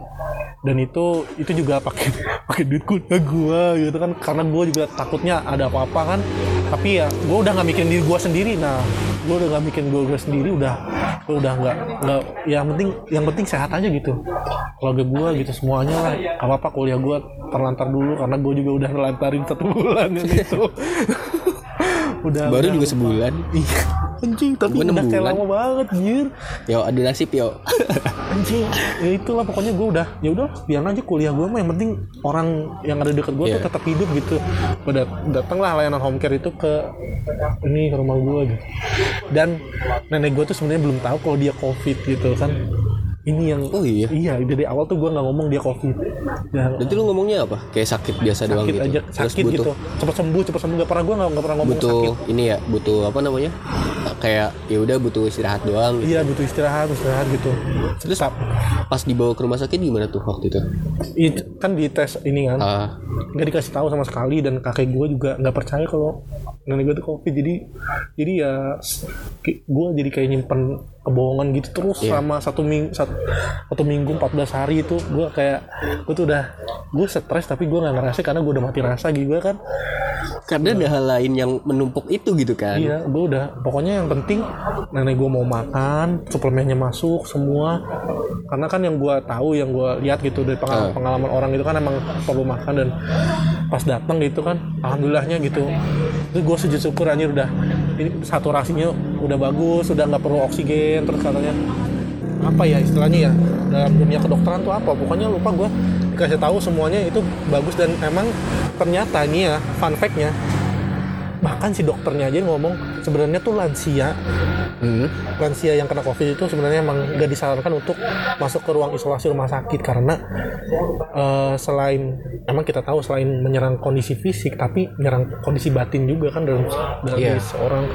Speaker 1: dan itu itu juga pakai *laughs* pakai duit kuliah gua gitu kan. Karena gua juga takutnya ada apa-apa kan. Tapi ya gua udah nggak mikirin diri gua sendiri. Nah gua udah nggak mikirin gua, gua sendiri udah gua udah nggak nggak yang penting yang penting sehat aja gitu. Keluarga gua gitu semuanya lah. Apa apa kuliah gua terlantar dulu karena gua juga udah nelantarin satu *laughs* bulan itu. Udah
Speaker 2: Baru
Speaker 1: udah-
Speaker 2: juga sebulan.
Speaker 1: iya anjing tapi
Speaker 2: Gua
Speaker 1: udah kayak lama banget anjir.
Speaker 2: Yo ada nasib yo. *laughs*
Speaker 1: anjing ya itulah pokoknya gue udah ya udah biar aja kuliah gue mah. Yang penting orang yang ada deket gue
Speaker 2: Iya.
Speaker 1: tuh tetap hidup gitu. Pada datanglah layanan home care itu ke ini ke rumah gue gitu. Dan nenek gue tuh sebenarnya belum tahu kalau dia covid gitu kan ini yang
Speaker 2: Oh iya.
Speaker 1: iya dari awal tuh gue nggak ngomong dia covid dan
Speaker 2: Berarti lu ngomongnya apa? Kayak sakit biasa doang
Speaker 1: sakit
Speaker 2: gitu.
Speaker 1: aja
Speaker 2: Terus
Speaker 1: sakit
Speaker 2: butuh
Speaker 1: gitu cepat sembuh cepat sembuh gak pernah gue nggak pernah ngomong
Speaker 2: butuh
Speaker 1: sakit
Speaker 2: ini ya, butuh apa namanya? Kayak ya udah butuh istirahat doang. gitu.
Speaker 1: iya butuh istirahat istirahat gitu
Speaker 2: Terus pas dibawa ke rumah sakit gimana tuh waktu itu?
Speaker 1: Itu kan di tes ini kan
Speaker 2: Ah,
Speaker 1: nggak dikasih tahu sama sekali dan kakek gue juga nggak percaya kalau nenek gue tuh covid jadi jadi ya gue jadi kayak nyimpen kebohongan gitu terus
Speaker 2: Iya.
Speaker 1: sama satu minggu satu, satu minggu 14 hari itu gue kayak gue tuh udah gue stres tapi gue nggak ngerasa karena gue udah mati rasa gitu kan
Speaker 2: karena ada hal lain yang menumpuk itu gitu kan.
Speaker 1: iya gue udah pokoknya yang penting nenek gue mau makan suplemennya masuk semua karena kan yang gue tahu yang gue lihat gitu dari pengalaman,
Speaker 2: Ah.
Speaker 1: pengalaman orang itu kan emang perlu makan dan pas datang gitu kan alhamdulillahnya gitu itu gue sujud syukur anjir udah ini saturasinya udah bagus udah nggak perlu oksigen terus katanya apa ya istilahnya ya dalam dunia kedokteran tuh apa? Pokoknya lupa gue dikasih tahu semuanya itu bagus dan emang ternyata ini ya fun fact-nya bahkan si dokternya aja ngomong sebenarnya tuh lansia.
Speaker 2: Hmm.
Speaker 1: lansia yang kena covid itu sebenarnya emang gak disarankan untuk masuk ke ruang isolasi rumah sakit karena eh, selain emang kita tahu selain menyerang kondisi fisik tapi menyerang kondisi batin juga kan dalam dalam diri seorang.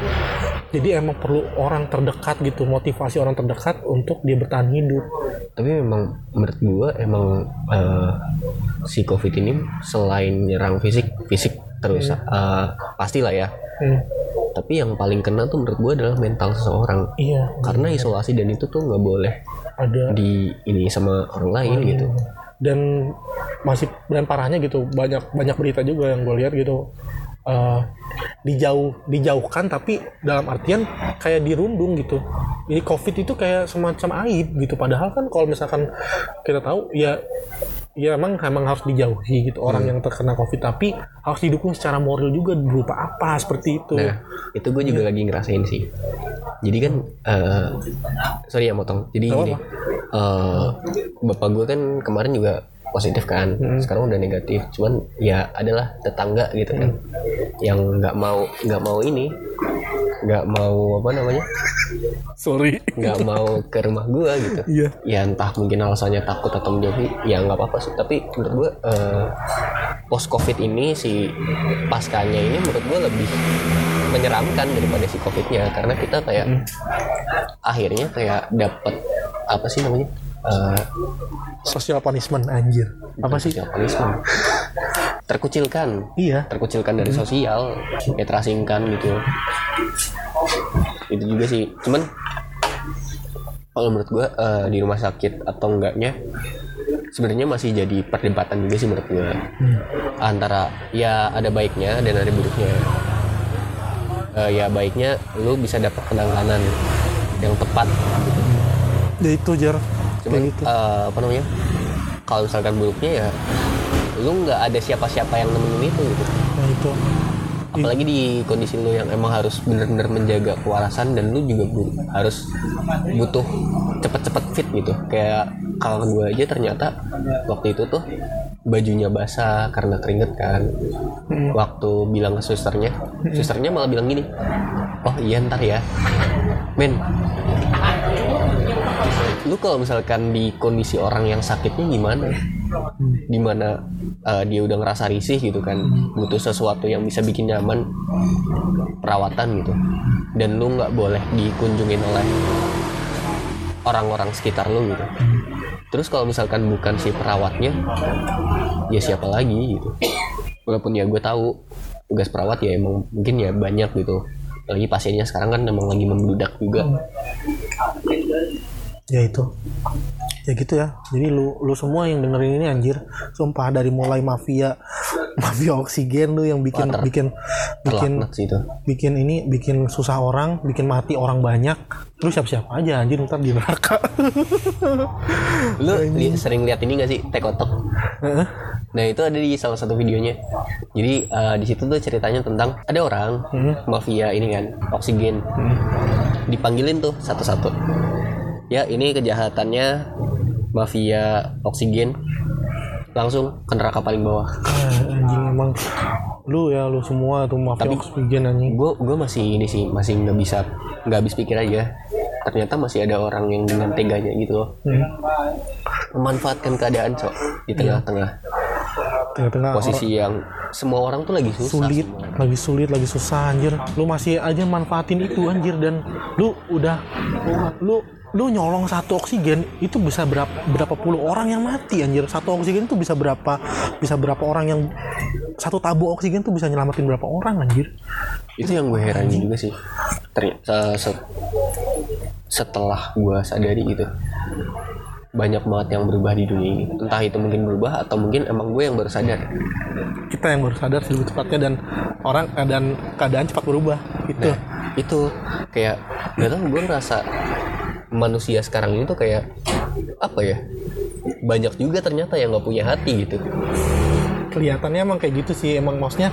Speaker 1: Jadi emang perlu orang terdekat gitu motivasi orang terdekat untuk dia bertahan hidup.
Speaker 2: Tapi memang menurut gua emang eh, si covid ini selain nyerang fisik, fisik terus eh, pastilah ya.
Speaker 1: Hmm,
Speaker 2: Tapi yang paling kena tuh menurut gua adalah mental seseorang.
Speaker 1: iya
Speaker 2: Karena isolasi dan itu tuh nggak boleh
Speaker 1: ada
Speaker 2: di ini sama orang lain gitu.
Speaker 1: dan masih dan parahnya gitu banyak banyak berita juga yang gue lihat gitu eh, dijauh dijauhkan tapi dalam artian kayak dirundung gitu. Jadi covid itu kayak semacam aib gitu. Padahal kan kalau misalkan kita tahu ya ya emang emang harus dijauhi gitu orang yang terkena covid. Tapi harus didukung secara moral juga berupa apa seperti itu.
Speaker 2: Nah, itu gue juga lagi ngerasain sih. Jadi kan, eh sorry ya motong. Jadi
Speaker 1: Gak
Speaker 2: gini, eh, bapak gue kan kemarin juga positif kan, sekarang udah negatif. Cuman ya adalah tetangga gitu kan, yang nggak mau nggak mau ini, nggak mau apa namanya,
Speaker 1: sorry.
Speaker 2: Nggak mau ke rumah gue gitu.
Speaker 1: iya.
Speaker 2: Ya entah mungkin alasannya takut atau menjauhi, ya nggak apa-apa sih. Tapi menurut gue eh, post covid ini si paskanya ini menurut gue lebih menyeramkan daripada si covidnya. Karena kita kayak akhirnya kayak dapat apa sih namanya Eh,
Speaker 1: social punishment anjir. Apa sih?
Speaker 2: Social punishment. terkucilkan.
Speaker 1: Iya.
Speaker 2: Terkucilkan dari sosial kayak terasingkan gitu. Itu juga sih. Cuman kalau menurut gua eh, di rumah sakit atau enggaknya sebenarnya masih jadi perdebatan juga sih menurut gua. Antara ya ada baiknya dan ada buruknya. Eh, ya baiknya lu bisa dapat penanganan yang tepat. Gitu.
Speaker 1: ya itu jar
Speaker 2: cuman
Speaker 1: gitu.
Speaker 2: eh, apa namanya kalau misalkan buruknya ya lu nggak ada siapa-siapa yang nemenin itu gitu.
Speaker 1: Nah itu.
Speaker 2: Apalagi di kondisi lu yang emang harus benar-benar menjaga kewarasan dan lu juga bu- harus butuh cepet-cepet fit gitu. Kayak kalau gue aja ternyata waktu itu tuh bajunya basah karena keringet kan. Waktu bilang ke susternya susternya malah bilang gini oh iya ntar ya. Men lu kalau misalkan di kondisi orang yang sakitnya gimana? Di mana uh, dia udah ngerasa risih gitu kan butuh sesuatu yang bisa bikin nyaman perawatan gitu. Dan lu nggak boleh dikunjungin oleh orang-orang sekitar lu gitu. Terus kalau misalkan bukan si perawatnya ya siapa lagi gitu. Walaupun ya gue tahu tugas perawat ya emang mungkin ya banyak gitu. Lagi pasiennya sekarang kan emang lagi membludak juga
Speaker 1: ya itu. Ya gitu ya. Jadi lu lu semua yang dengerin ini anjir sumpah dari mulai mafia *laughs* mafia oksigen lu yang bikin
Speaker 2: Wah, ter-
Speaker 1: bikin bikin
Speaker 2: itu.
Speaker 1: bikin ini bikin susah orang bikin mati orang banyak. Terus siap-siap aja anjir ntar di neraka. *laughs*
Speaker 2: Lu li- sering lihat ini gak sih tekotok. Nah itu ada di salah satu videonya. Jadi eh, di situ tuh ceritanya tentang ada orang mafia ini kan oksigen. Dipanggilin tuh satu-satu. Ya ini kejahatannya mafia oksigen langsung ke neraka paling bawah.
Speaker 1: Ah, anjing emang lu ya lu semua tuh mafia
Speaker 2: Tapi-
Speaker 1: oksigen anjing
Speaker 2: Gue gue masih ini sih masih nggak bisa nggak habis pikir aja. Ternyata masih ada orang yang dengan teganya gitu loh
Speaker 1: Hmm.
Speaker 2: memanfaatkan keadaan cok di tengah-tengah
Speaker 1: tengah-tengah
Speaker 2: posisi yang semua orang tuh lagi susah.
Speaker 1: sulit
Speaker 2: semua.
Speaker 1: lagi sulit lagi susah anjir lu masih aja manfaatin itu anjir dan lu udah lu lu nyolong satu oksigen itu bisa berapa berapa puluh orang yang mati anjir. Satu oksigen itu bisa berapa bisa berapa orang yang satu tabung oksigen tuh bisa nyelamatin berapa orang anjir.
Speaker 2: Itu yang gue heran juga sih. Ternyata se- setelah gue sadari gitu banyak banget yang berubah di dunia ini. Entah itu mungkin berubah atau mungkin emang gue yang baru sadar.
Speaker 1: Kita yang baru sadar sih cepatnya dan orang keadaan keadaan cepat berubah. Gitu
Speaker 2: nah itu kayak gak tau gue ngerasa manusia sekarang ini tuh kayak apa ya banyak juga ternyata yang nggak punya hati gitu.
Speaker 1: Kelihatannya emang kayak gitu sih emang maksudnya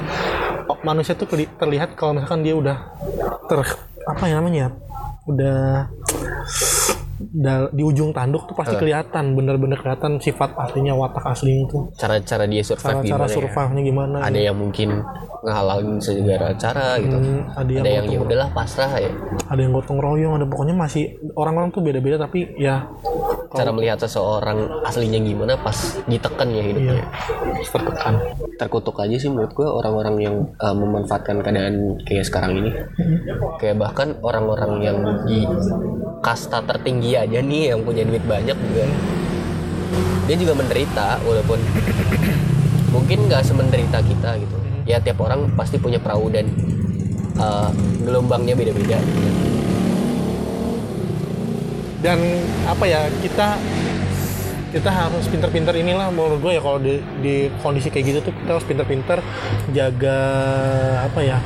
Speaker 1: oh, manusia tuh terlihat kalau misalkan dia udah ter apa ya namanya udah da- di ujung tanduk tuh pasti kelihatan bener-bener kelihatan sifat aslinya watak aslinya itu
Speaker 2: cara-cara dia survive
Speaker 1: cara-cara
Speaker 2: gimana ya?
Speaker 1: survive-nya gimana
Speaker 2: ada yang mungkin ngehalalin segala cara gitu.
Speaker 1: Hmm, ada yang
Speaker 2: ada yang ya
Speaker 1: gotong,
Speaker 2: udahlah pasrah ya.
Speaker 1: Ada yang gotong royong ada pokoknya masih orang-orang tuh beda-beda tapi ya
Speaker 2: cara melihat seseorang aslinya gimana pas ditekan ya hidupnya.
Speaker 1: Iya tertekan.
Speaker 2: Terkutuk aja sih menurut gue orang-orang yang uh, memanfaatkan keadaan kayak sekarang ini. Kayak bahkan orang-orang yang di kasta tertinggi aja nih yang punya duit banyak juga. Dia juga menderita walaupun mungkin nggak semenderita kita gitu. Ya tiap orang pasti punya perahu dan uh, gelombangnya beda-beda.
Speaker 1: Dan apa ya kita kita harus pinter-pinter inilah menurut gue ya kalau di, di kondisi kayak gitu tuh kita harus pinter-pinter jaga apa ya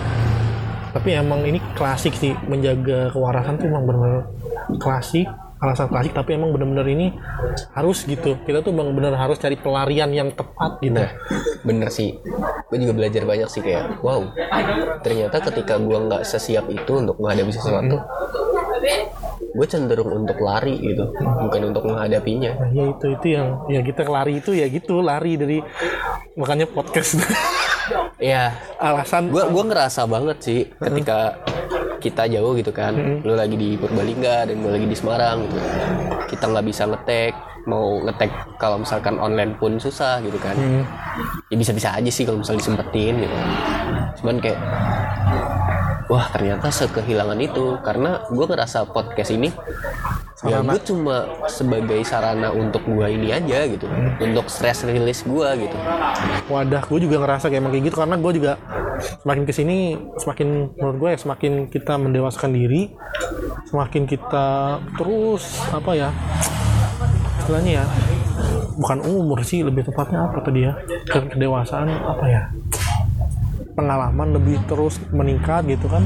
Speaker 1: tapi emang ini klasik sih menjaga kewarasan tuh emang bener-bener klasik alasan klasik tapi emang bener-bener ini harus gitu. Kita tuh bener-bener harus cari pelarian yang tepat gitu.
Speaker 2: Nah, bener sih. Gue juga belajar banyak sih kayak, wow, ternyata ketika gue nggak sesiap itu untuk menghadapi sesuatu, gue cenderung untuk lari gitu, bukan untuk menghadapinya.
Speaker 1: Nah, ya itu itu yang ya kita lari itu ya gitu lari dari makanya podcast.
Speaker 2: Ya, *laughs*
Speaker 1: alasan.
Speaker 2: Gue gua ngerasa banget sih ketika kita jauh gitu kan, lu lagi di Purbalingga dan gue lagi di Semarang gitu, kita nggak bisa ngetek, mau ngetek kalau misalkan online pun susah gitu kan.
Speaker 1: Hmm.
Speaker 2: ya bisa-bisa aja sih kalau misalnya disempetin gitu cuman kayak wah ternyata sekehilangan itu karena gue ngerasa podcast ini ya
Speaker 1: Sarana.
Speaker 2: gue cuma sebagai sarana untuk gua ini aja gitu untuk stress release gua gitu
Speaker 1: wadah gue juga ngerasa kayak emang kayak gitu karena gue juga semakin ke sini semakin menurut gue ya semakin kita mendewasakan diri semakin kita terus apa ya istilahnya ya bukan umur sih lebih tepatnya apa tadi ya Ke- kedewasaan apa ya pengalaman lebih terus meningkat gitu kan.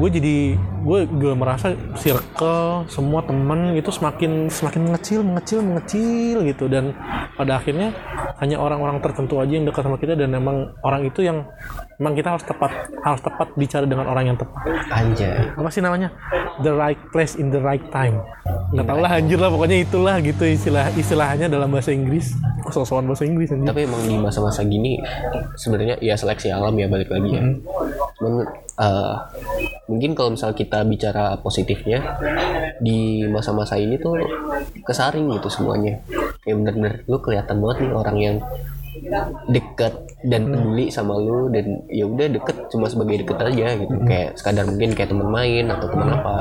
Speaker 1: Gue jadi gue juga merasa circle semua temen itu semakin semakin mengecil mengecil mengecil gitu. Dan pada akhirnya hanya orang-orang tertentu aja yang dekat sama kita dan emang orang itu yang emang kita harus tepat harus tepat bicara dengan orang yang tepat.
Speaker 2: Anjay.
Speaker 1: Apa sih namanya? The right place in the right time. Nggak tau lah anjir lah pokoknya itulah gitu istilah istilahnya dalam bahasa Inggris sosokan bahasa Inggris anjir
Speaker 2: tapi emang di masa-masa gini sebenarnya ya seleksi alam ya balik lagi ya. Cuman eh, mungkin kalau misal kita bicara positifnya di masa-masa ini tuh kesaring gitu semuanya. Kayak bener-bener lu kelihatan banget nih orang yang deket dan peduli sama lu dan ya udah deket cuma sebagai deket aja gitu. Kayak sekadar mungkin kayak teman main atau teman apa.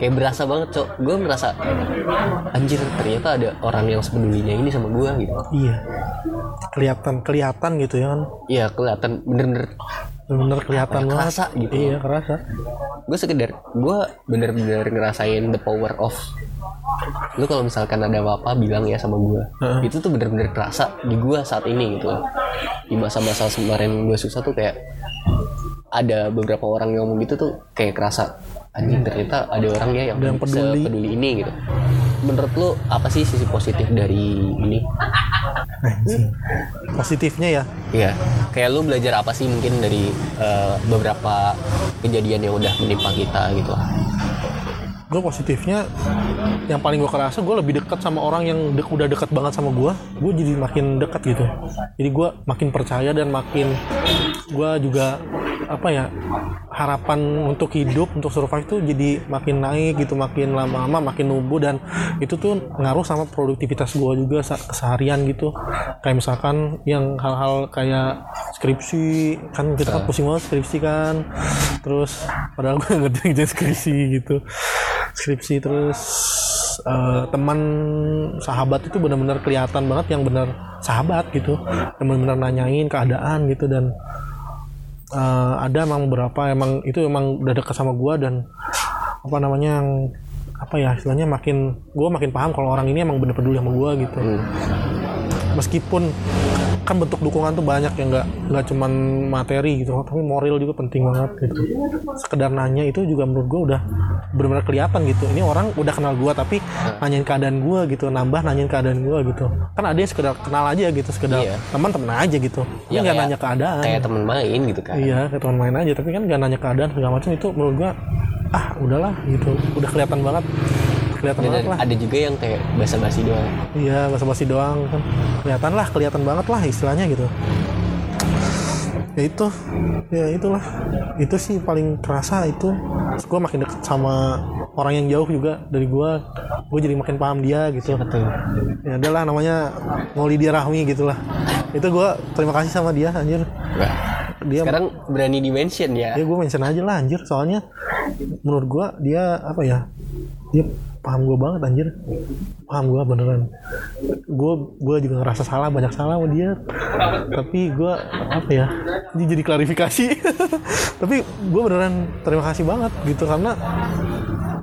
Speaker 2: Kayak berasa banget cok. Gue merasa anjir ternyata ada orang yang sepedulinya ini sama gue gitu.
Speaker 1: Iya. Kelihatan kelihatan gitu ya kan?
Speaker 2: Iya kelihatan bener-bener.
Speaker 1: Bener kelihatan banget
Speaker 2: kerasa gitu.
Speaker 1: iya kerasa.
Speaker 2: Gue sekedar gue bener-bener ngerasain the power of lu kalau misalkan ada apa-apa bilang ya sama gue
Speaker 1: Heeh.
Speaker 2: itu tuh bener-bener kerasa di gue saat ini gitu di masa-masa kemarin gue susah tuh kayak ada beberapa orang yang ngomong gitu tuh kayak kerasa anjing ternyata ada orang ya yang,
Speaker 1: yang peduli.
Speaker 2: peduli ini gitu. Menurut lu apa sih sisi positif dari ini?
Speaker 1: Anjing. positifnya ya?
Speaker 2: Iya, kayak lu belajar apa sih mungkin dari eh, beberapa kejadian yang udah menimpa kita gitu
Speaker 1: gue positifnya yang paling gue kerasa gue lebih dekat sama orang yang dek- udah dekat banget sama gue gue jadi makin dekat gitu. Jadi gue makin percaya dan makin gue juga apa ya harapan untuk hidup untuk survive tuh jadi makin naik gitu makin lama-lama makin numbuh dan itu tuh ngaruh sama produktivitas gue juga keseharian gitu. Kayak misalkan yang hal-hal kayak skripsi kan kita kan pusing banget skripsi kan. Terus padahal gue *laughs* ngerti skripsi gitu skripsi terus eh, teman sahabat itu benar-benar kelihatan banget yang benar sahabat gitu. Yang benar-benar nanyain keadaan gitu dan eh, ada emang beberapa emang itu emang udah dekat sama gua dan apa namanya yang apa ya istilahnya makin gua makin paham kalau orang ini emang bener peduli sama gua gitu. Meskipun kan bentuk dukungan tuh banyak ya nggak nggak cuman materi gitu tapi moral juga penting banget gitu. Sekedar nanya itu juga menurut gue udah benar-benar kelihatan gitu. Ini orang udah kenal gue tapi nanyain keadaan gue gitu nambah nanyain keadaan gue gitu. Kan ada yang sekedar kenal aja gitu sekedar
Speaker 2: Iya.
Speaker 1: teman teman aja gitu. Ini
Speaker 2: Ya,
Speaker 1: nggak nanya keadaan.
Speaker 2: kayak temen main gitu kan.
Speaker 1: Iya kayak teman main aja tapi kan nggak nanya keadaan segala macam. Itu menurut gue ah udahlah gitu. Udah kelihatan banget kelihatan
Speaker 2: dan
Speaker 1: banget lah
Speaker 2: ada juga yang kayak basa-basi doang
Speaker 1: Iya, basa-basi doang kan. Kelihatan lah, kelihatan banget lah istilahnya gitu. Ya itu, ya itulah. Itu sih paling kerasa itu. Gue makin deket sama orang yang jauh juga dari gue. Gue jadi makin paham dia gitu.
Speaker 2: betul
Speaker 1: Ya adalah namanya Ngoli dia Rahmi gitu lah. Itu gue terima kasih sama dia anjir. Dia
Speaker 2: sekarang berani di mention ya
Speaker 1: ya gue mention aja lah anjir soalnya menurut gue dia apa ya dia paham gue banget anjir. Paham gue beneran. Gue gue juga ngerasa salah banyak salah sama dia. Tapi gue apa ya ini jadi klarifikasi. *laughs* Tapi gue beneran terima kasih banget gitu karena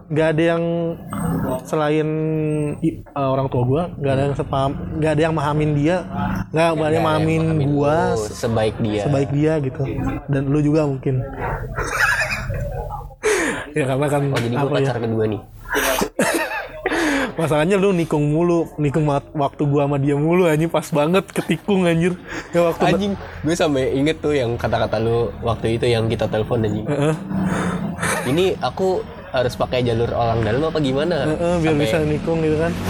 Speaker 1: nggak ada yang selain uh, orang tua gue nggak ada yang sepaham nggak ada yang mahamin dia nggak ada yang mahamin gue
Speaker 2: sebaik dia.
Speaker 1: sebaik dia gitu. Dan lu juga mungkin. *laughs* Ya karena kan
Speaker 2: oh jadi gue
Speaker 1: apa ya?
Speaker 2: kedua nih *laughs*
Speaker 1: masalahnya lu nikung mulu nikung waktu gua sama dia mulu anjing pas banget ketikung anjir. Ya waktu
Speaker 2: anjing gue sampai inget tuh yang kata-kata lu waktu itu yang kita telepon anjing.
Speaker 1: Heeh,
Speaker 2: ini aku harus pakai jalur orang dalam apa gimana?
Speaker 1: Heeh, biar
Speaker 2: sampai,
Speaker 1: bisa nikung gitu kan. *laughs*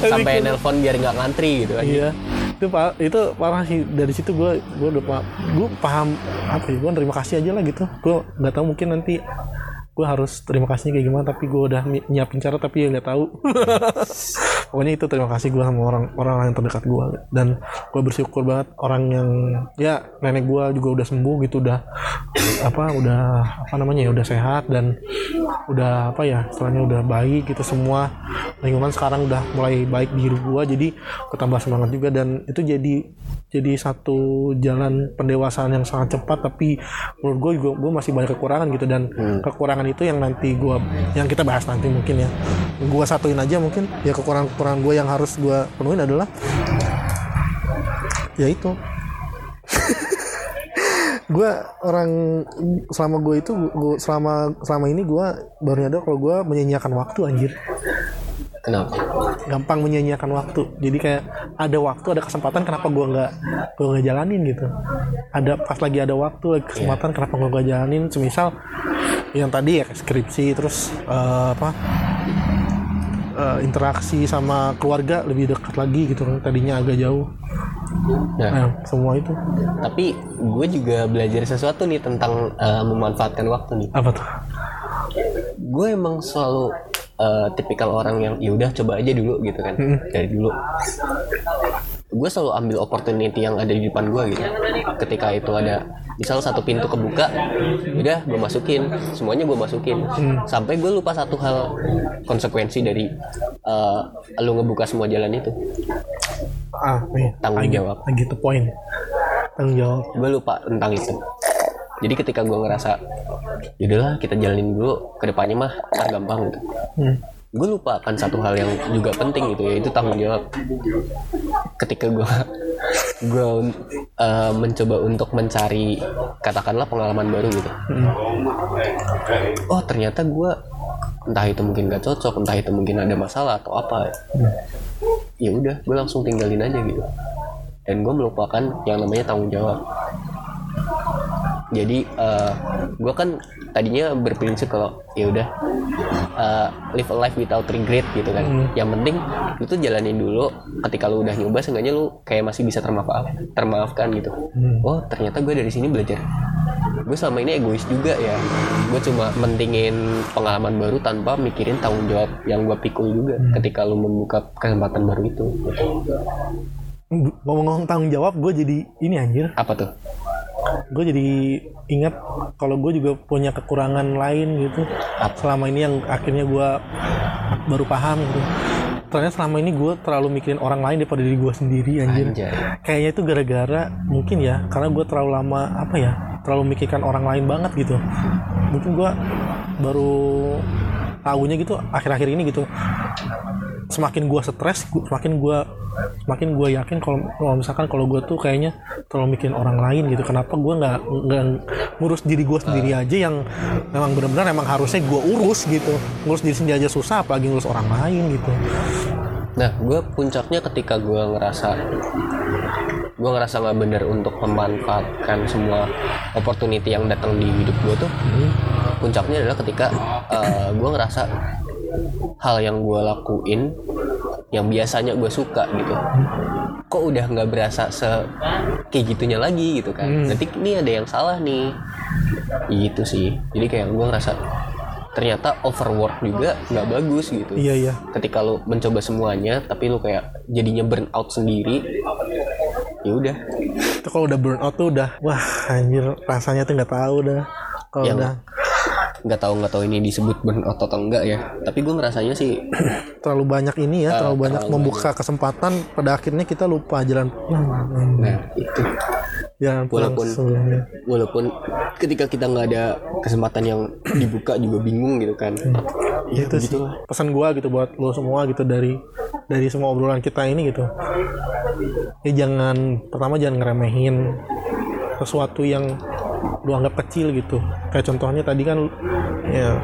Speaker 2: Sampai nelpon biar nggak ngantri gitu anjing.
Speaker 1: iya. Itu pa- itu parah sih. Dari situ gua gua udah pa- gua paham apa ya gua terima kasih aja lah gitu. Gua nggak tahu mungkin nanti gue harus terima kasihnya kayak gimana tapi gue udah nyi- nyiapin cara tapi ya nggak tahu. *laughs* Pokoknya itu terima kasih gue sama orang orang yang terdekat gue dan gue bersyukur banget orang yang ya nenek gue juga udah sembuh gitu udah apa udah apa namanya ya udah sehat dan udah apa ya istilahnya udah baik gitu semua lingkungan sekarang udah mulai baik di hidup gue jadi gue tambah semangat juga. Dan itu jadi jadi satu jalan pendewasaan yang sangat cepat tapi menurut gue juga gue masih banyak kekurangan gitu. Dan kekurangan itu yang nanti gue yang kita bahas nanti mungkin ya. Gue satuin aja mungkin ya kekurangan kekurangan gue yang harus gue penuhin adalah ya itu. *laughs* Gue orang selama gue itu gua, selama selama ini gue baru nyadar kalau gue menyanyiakan waktu anjir
Speaker 2: Kenapa?
Speaker 1: gampang menyanyiakan waktu. Jadi kayak ada waktu ada kesempatan kenapa gua nggak gua nggak jalanin gitu. Ada pas lagi ada waktu ada kesempatan kenapa gua nggak jalanin? Semisal yang tadi ya skripsi terus eh, apa eh, interaksi sama keluarga lebih dekat lagi gitu kan. Tadinya agak jauh.
Speaker 2: Nah,
Speaker 1: nah semua itu.
Speaker 2: Tapi gue juga belajar sesuatu nih tentang eh, memanfaatkan waktu nih.
Speaker 1: apa tuh?
Speaker 2: Gue emang selalu eh, tipikal orang yang ya udah coba aja dulu gitu kan. Dari dulu. Gue selalu ambil opportunity yang ada di depan gue gitu. Ketika itu ada misal satu pintu kebuka, udah gue masukin. Semuanya gue masukin. Sampai gue lupa satu hal konsekuensi dari eh, lu ngebuka semua jalan itu.
Speaker 1: ah nih
Speaker 2: Tanggung jawab.
Speaker 1: lagi tuh poin. Tanggung jawab.
Speaker 2: Gue lupa tentang itu jadi ketika gue ngerasa yaudahlah kita jalanin dulu ke depannya mah ah, gampang gitu.
Speaker 1: Hmm.
Speaker 2: gue lupa akan satu hal yang juga penting gitu yaitu tanggung jawab. Ketika gue *laughs* gue uh, mencoba untuk mencari katakanlah pengalaman baru gitu. Oh ternyata gue entah itu mungkin gak cocok entah itu mungkin ada masalah atau apa ya udah gue langsung tinggalin aja gitu. Dan gue melupakan yang namanya tanggung jawab jadi gue kan tadinya berprinsip kalau ya udah uh, live a life without regret gitu kan. Yang penting lu tuh jalanin dulu. Ketika lu udah nyoba seenggaknya lu kayak masih bisa termaaf termaafkan gitu. Oh ternyata gue dari sini belajar. Gue selama ini egois juga ya. Gue cuma mentingin pengalaman baru tanpa mikirin tanggung jawab yang gue pikul juga ketika lu membuka kesempatan baru itu.
Speaker 1: Ngomong-ngomong tanggung jawab gue jadi ini anjir.
Speaker 2: Apa tuh
Speaker 1: gue jadi ingat kalau gue juga punya kekurangan lain gitu. Selama ini yang akhirnya gue baru paham gitu. Ternyata selama ini gue terlalu mikirin orang lain daripada diri gue sendiri anjir.
Speaker 2: Anjay.
Speaker 1: kayaknya itu gara-gara mungkin ya karena gue terlalu lama apa ya terlalu mikirkan orang lain banget gitu. Mungkin gue baru tahunya gitu akhir-akhir ini gitu semakin gue stres semakin gue semakin gue yakin kalau misalkan kalau gue tuh kayaknya terlalu mikirin orang lain gitu. Kenapa gue nggak nggak ngurus diri gue sendiri aja yang memang benar-benar emang harusnya gue urus gitu. Ngurus diri sendiri aja susah apalagi ngurus orang lain gitu.
Speaker 2: Nah, gue puncaknya ketika gue ngerasa gue ngerasa nggak bener untuk memanfaatkan semua opportunity yang datang di hidup gue tuh. Puncaknya adalah ketika gue ngerasa hal yang gue lakuin yang biasanya gue suka gitu. Kok udah nggak berasa se kayak gitunya lagi gitu kan? Berarti ini ada yang salah nih. Gitu sih. Jadi kayak gue ngerasa ternyata overwork juga nggak bagus gitu.
Speaker 1: Iya iya.
Speaker 2: Ketika lu mencoba semuanya tapi lu kayak jadinya burn out sendiri ya udah.
Speaker 1: Itu kalau udah burn out tuh udah wah anjir rasanya tuh nggak tahu dah. Kalau udah
Speaker 2: nggak tahu nggak tahu ini disebut burn out atau enggak ya. Tapi gue ngerasanya sih *clears throat*
Speaker 1: terlalu banyak ini ya
Speaker 2: Ah,
Speaker 1: terlalu banyak
Speaker 2: terlalu
Speaker 1: membuka kesempatan pada akhirnya kita lupa jalan pulang.
Speaker 2: Nah itu.
Speaker 1: Jalan pulang
Speaker 2: Walaupun-
Speaker 1: sebelumnya
Speaker 2: walaupun ketika kita nggak ada kesempatan yang dibuka juga bingung gitu kan.
Speaker 1: Ya, itu sih. pesan gua gitu buat lo semua gitu dari dari semua obrolan kita ini gitu. Ya jangan pertama jangan ngeremehin sesuatu yang lu anggap kecil gitu. Kayak contohnya tadi kan ya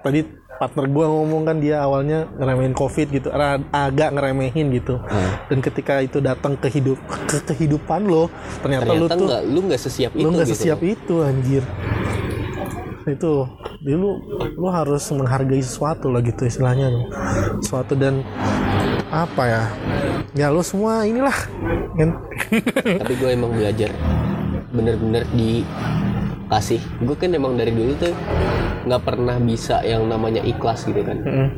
Speaker 1: tadi partner gua ngomong kan dia awalnya ngeremehin covid gitu agak ngeremehin gitu. Dan ketika itu datang ke hidup ke kehidupan lo ternyata, lu
Speaker 2: ternyata
Speaker 1: tuh
Speaker 2: nggak lu nggak sesiap itu
Speaker 1: lu nggak
Speaker 2: gitu.
Speaker 1: sesiap itu anjir. Itu jadi lu lu harus menghargai sesuatu lah gitu istilahnya. Sesuatu dan apa ya? Ya lu semua inilah.
Speaker 2: Tapi gue emang belajar bener-bener di kasih gue kan emang dari dulu tuh nggak pernah bisa yang namanya ikhlas gitu kan
Speaker 1: Mm.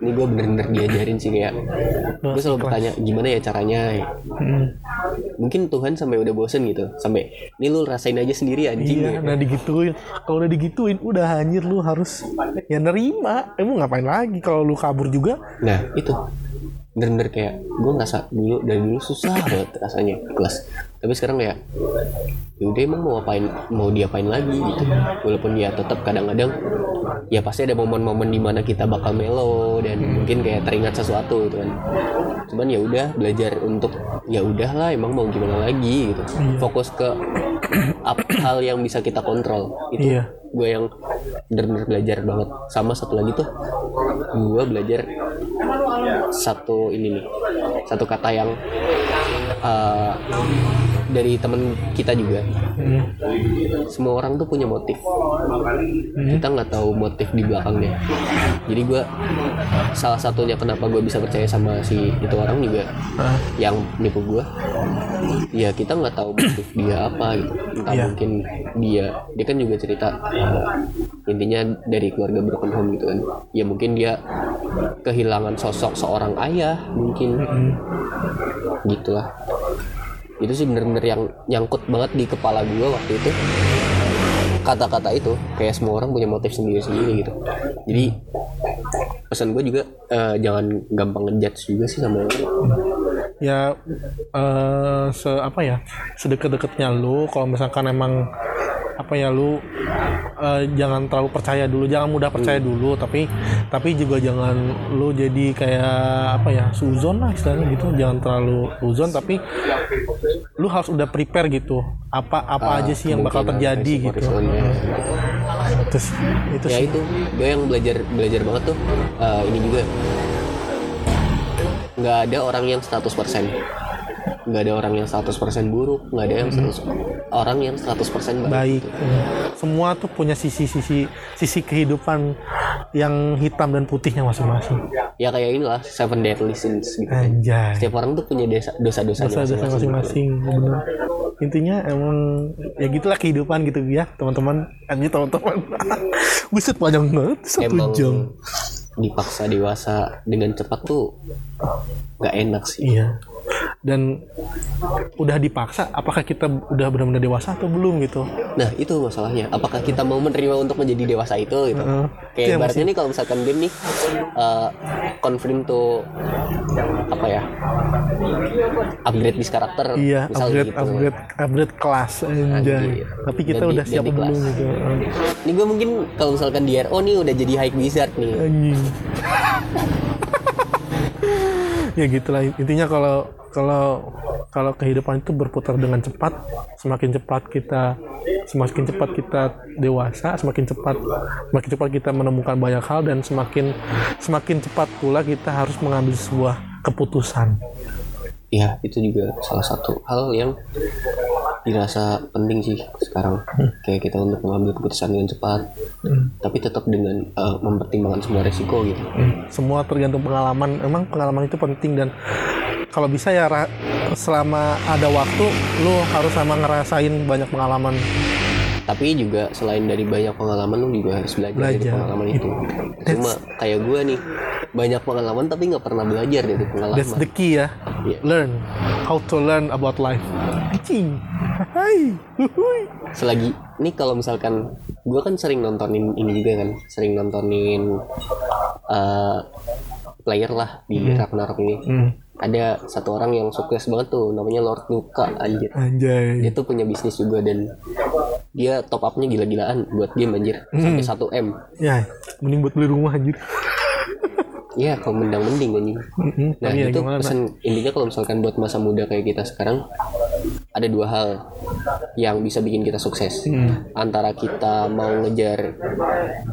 Speaker 2: ini gue bener-bener diajarin sih kayak gue selalu bertanya gimana ya caranya
Speaker 1: Mm.
Speaker 2: mungkin Tuhan sampai udah bosen gitu sampai ini lu rasain aja sendiri anjing
Speaker 1: Iya,
Speaker 2: gitu.
Speaker 1: nah digituin. Kalau udah digituin, udah anjir lu harus ya nerima. Emang ngapain lagi kalau lu kabur juga?
Speaker 2: nah itu bener-bener kayak gue ngerasa dulu dari dulu susah banget rasanya ikhlas tapi sekarang kayak yaudah emang mau apain mau diapain lagi gitu. Walaupun ya tetap kadang-kadang ya pasti ada momen-momen di mana kita bakal melo dan mungkin kayak teringat sesuatu gitu kan. Cuman ya udah belajar untuk ya udahlah emang mau gimana lagi gitu. Fokus ke hal yang bisa kita kontrol itu
Speaker 1: Iya.
Speaker 2: gue yang bener-bener belajar banget sama satu lagi tuh gue belajar satu ini nih satu kata yang uh, dari temen kita juga.
Speaker 1: Mm.
Speaker 2: semua orang tuh punya motif. Kita nggak tahu motif di belakangnya. Jadi gue salah satunya kenapa gue bisa percaya sama si itu orang juga
Speaker 1: Ah,
Speaker 2: yang nipu gue ya kita nggak tahu motif dia apa gitu. Entah
Speaker 1: Iya.
Speaker 2: mungkin dia dia kan juga cerita intinya dari keluarga broken home gitu kan. Ya mungkin dia kehilangan sosok seorang ayah mungkin.
Speaker 1: Mm.
Speaker 2: gitulah itu sih bener-bener yang nyangkut banget di kepala gue waktu itu. Kata-kata itu kayak semua orang punya motif sendiri-sendiri gitu. Jadi pesan gue juga eh, jangan gampang ngejudge juga sih sama orang
Speaker 1: ya eh se apa ya sedekat-dekatnya lu kalau misalkan emang apa ya lu eh, jangan terlalu percaya dulu. Jangan mudah percaya dulu tapi tapi juga jangan lu jadi kayak apa ya suzon lah istilahnya gitu. Jangan terlalu suzon tapi lu harus udah prepare gitu. Apa apa aja sih yang bakal terjadi gitu.
Speaker 2: Resiko-resikonya.
Speaker 1: terus itu
Speaker 2: ya
Speaker 1: sih.
Speaker 2: itu. Gue yang belajar belajar banget tuh eh, ini juga. Nggak ada orang yang 100% nggak ada orang yang 100% buruk nggak ada yang 100 orang yang 100% baik,
Speaker 1: baik. Hmm. semua tuh punya sisi-sisi sisi kehidupan yang hitam dan putihnya masing-masing.
Speaker 2: Ya kayak inilah seven deadly sins gitu. Kan
Speaker 1: anjay.
Speaker 2: Setiap orang tuh punya
Speaker 1: dosa-dosa
Speaker 2: masing-masing.
Speaker 1: intinya emang ya gitulah kehidupan gitu ya teman-teman. Anjir teman-teman. *laughs* Buset panjang banget satu
Speaker 2: emang
Speaker 1: jam.
Speaker 2: dipaksa dewasa dengan cepat tuh nggak enak sih.
Speaker 1: Iya dan udah dipaksa apakah kita udah benar-benar dewasa atau belum gitu?
Speaker 2: Nah itu masalahnya. Apakah kita mau menerima untuk menjadi dewasa itu gitu.
Speaker 1: Itu
Speaker 2: kayak ibaratnya nih kalau misalkan game nih uh, confirm tuh apa ya upgrade bis karakter
Speaker 1: iya
Speaker 2: misal
Speaker 1: upgrade
Speaker 2: gitu.
Speaker 1: upgrade upgrade kelas
Speaker 2: Anjir.
Speaker 1: tapi kita
Speaker 2: Ganti-
Speaker 1: udah siap
Speaker 2: ganti
Speaker 1: belum
Speaker 2: kelas.
Speaker 1: gitu
Speaker 2: ini gue mungkin kalau misalkan di RO nih udah jadi high wizard nih.
Speaker 1: Anjing. *laughs* Ya gitulah intinya kalau kalau kalau kehidupan itu berputar dengan cepat semakin cepat kita semakin cepat kita dewasa semakin cepat semakin cepat kita menemukan banyak hal dan semakin semakin cepat pula kita harus mengambil sebuah keputusan.
Speaker 2: Ya itu juga salah satu hal yang dirasa penting sih sekarang. Kayak kita untuk mengambil keputusan dengan cepat tapi tetap dengan uh, mempertimbangkan semua resiko gitu.
Speaker 1: Hmm, semua tergantung pengalaman. Emang pengalaman itu penting dan kalau bisa ya selama ada waktu lu harus sama ngerasain banyak pengalaman
Speaker 2: tapi juga selain dari banyak pengalaman lu juga harus belajar, dari
Speaker 1: Belajar.
Speaker 2: pengalaman itu cuma kayak gue nih banyak pengalaman tapi nggak pernah belajar dari
Speaker 1: That's
Speaker 2: pengalaman
Speaker 1: the key ya.
Speaker 2: Iya.
Speaker 1: Learn how to learn about life. Anjing. Hai.
Speaker 2: Selagi nih kalau misalkan gue kan sering nontonin ini juga kan sering nontonin uh, player lah di Ragnarok ini
Speaker 1: Hmm.
Speaker 2: Ada satu orang yang sukses banget tuh namanya Lord Nuka anjir
Speaker 1: Anjay.
Speaker 2: dia tuh punya bisnis juga dan dia top upnya gila-gilaan buat game anjir sampai 1 m
Speaker 1: Ya, mending buat beli rumah anjir.
Speaker 2: Ya kalau mendang mending anjing
Speaker 1: Mm-mm.
Speaker 2: Nah
Speaker 1: Tapi ya
Speaker 2: itu
Speaker 1: gimana?
Speaker 2: pesan intinya kalau misalkan buat masa muda kayak kita sekarang ada dua hal yang bisa bikin kita sukses
Speaker 1: Hmm.
Speaker 2: antara kita mau ngejar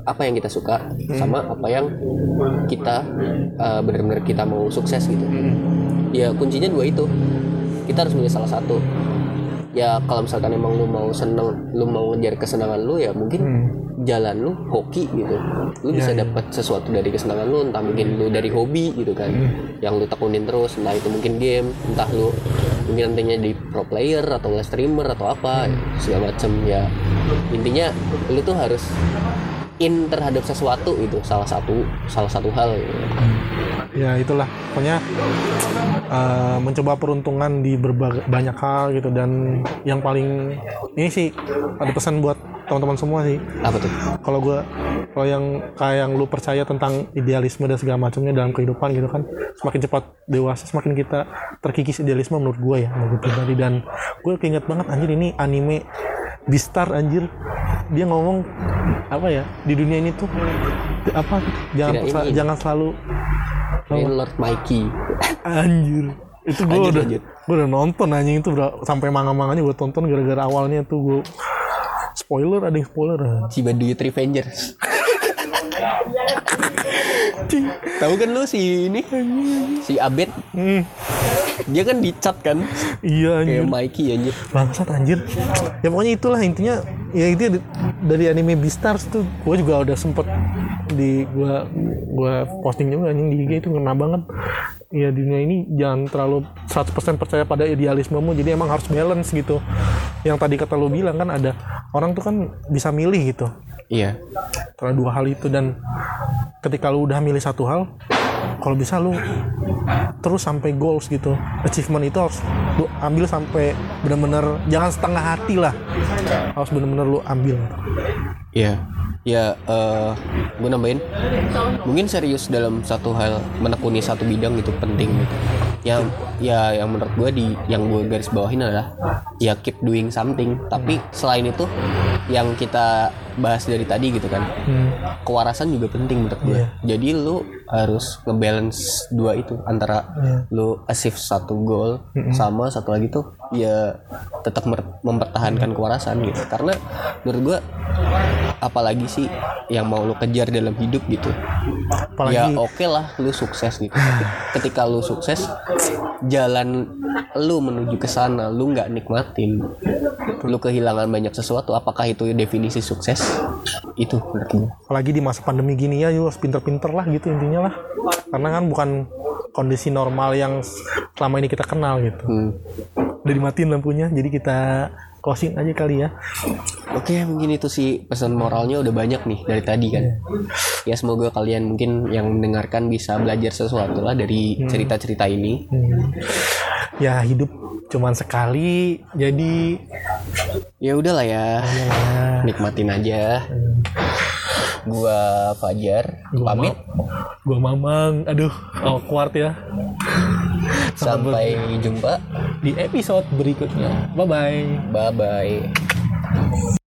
Speaker 2: apa yang kita suka sama apa yang kita uh, benar-benar kita mau sukses gitu ya kuncinya dua itu kita harus milih salah satu ya kalau misalkan emang lu mau seneng lu mau ngejar kesenangan lu ya mungkin
Speaker 1: Hmm.
Speaker 2: Jalan lu hoki gitu lu bisa
Speaker 1: iya.
Speaker 2: dapat sesuatu dari kesenangan lu entah mungkin lu dari hobi gitu kan
Speaker 1: Hmm.
Speaker 2: yang lu tekunin terus entah itu mungkin game entah lu mungkin nantinya di pro player atau live streamer atau apa
Speaker 1: Hmm.
Speaker 2: segala macem ya intinya lu tuh harus in terhadap sesuatu itu salah satu salah satu hal gitu.
Speaker 1: ya itulah pokoknya eh, mencoba peruntungan di berbagai banyak hal gitu dan yang paling ini sih ada pesan buat teman-teman semua sih.
Speaker 2: Apa tuh?
Speaker 1: Kalau gue kalau yang kayak yang lu percaya tentang idealisme dan segala macamnya dalam kehidupan gitu kan semakin cepat dewasa semakin kita terkikis idealisme menurut gue ya menurut pribadi. Dan gue keinget banget anjir ini anime Beastar anjir. Dia ngomong apa ya di dunia ini tuh apa jangan
Speaker 2: ini.
Speaker 1: jangan selalu
Speaker 2: Ini Lord Mikey.
Speaker 1: Anjir. Itu gue udah gue udah nonton anjing itu udah sampai manga-manganya gue tonton gara-gara awalnya tuh gue spoiler ada yang spoiler.
Speaker 2: Si Banduyut Revengers. Tahu kan lu si ini? Si Abed?
Speaker 1: Hmm,
Speaker 2: dia kan dicat kan?
Speaker 1: Iya anjir.
Speaker 2: Kayak Mikey anjir.
Speaker 1: Bangsat anjir. Ya pokoknya itulah intinya. Ya itu dari anime Beastars tuh gue juga udah sempet di gua gua posting juga anjing di IG itu ngena banget ya dunia ini jangan terlalu 100% percaya pada idealismemu jadi emang harus balance gitu. Yang tadi kata lu bilang kan ada orang tuh kan bisa milih gitu.
Speaker 2: Iya.
Speaker 1: Antara dua hal itu dan ketika lu udah milih satu hal kalau bisa lu terus sampai goals gitu. Achievement itu harus lu ambil sampai benar-benar jangan setengah hati lah. Harus benar-benar lu ambil.
Speaker 2: Iya, ya eh gue nambahin mungkin serius dalam satu hal menekuni satu bidang itu penting gitu. Yang ya yang menurut gue di yang gue garis bawahin adalah ya keep doing something. Tapi selain itu yang kita bahas dari tadi gitu kan,
Speaker 1: Hmm.
Speaker 2: kewarasan juga penting menurut gue. Jadi lu harus ngebalance dua itu antara lu achieve satu goal sama satu lagi tuh ya tetap mempertahankan kewarasan gitu. Karena menurut gue apalagi sih yang mau lu kejar dalam hidup gitu.
Speaker 1: apalagi
Speaker 2: Ya oke lah lu sukses gitu. *laughs* Ketika lu sukses jalan lu menuju ke sana lu nggak nikmatin lu kehilangan banyak sesuatu apakah itu definisi sukses itu menurut gue
Speaker 1: apalagi di masa pandemi gini ya lu harus pinter-pinter lah gitu intinya lah karena kan bukan kondisi normal yang selama ini kita kenal gitu
Speaker 2: Hmm.
Speaker 1: udah dimatiin lampunya jadi kita closing aja kali ya
Speaker 2: Oke, mungkin itu sih pesan moralnya udah banyak nih dari tadi kan. Ya semoga kalian mungkin yang mendengarkan bisa belajar sesuatu lah dari cerita-cerita ini.
Speaker 1: Hmm. ya hidup cuman sekali jadi
Speaker 2: Ya udahlah ya,
Speaker 1: ya,
Speaker 2: nikmatin aja. Gua Fajar,
Speaker 1: Gua
Speaker 2: pamit.
Speaker 1: gua mamang aduh awkward ya *laughs*
Speaker 2: Sampai jumpa.
Speaker 1: di episode berikutnya bye bye
Speaker 2: Bye bye.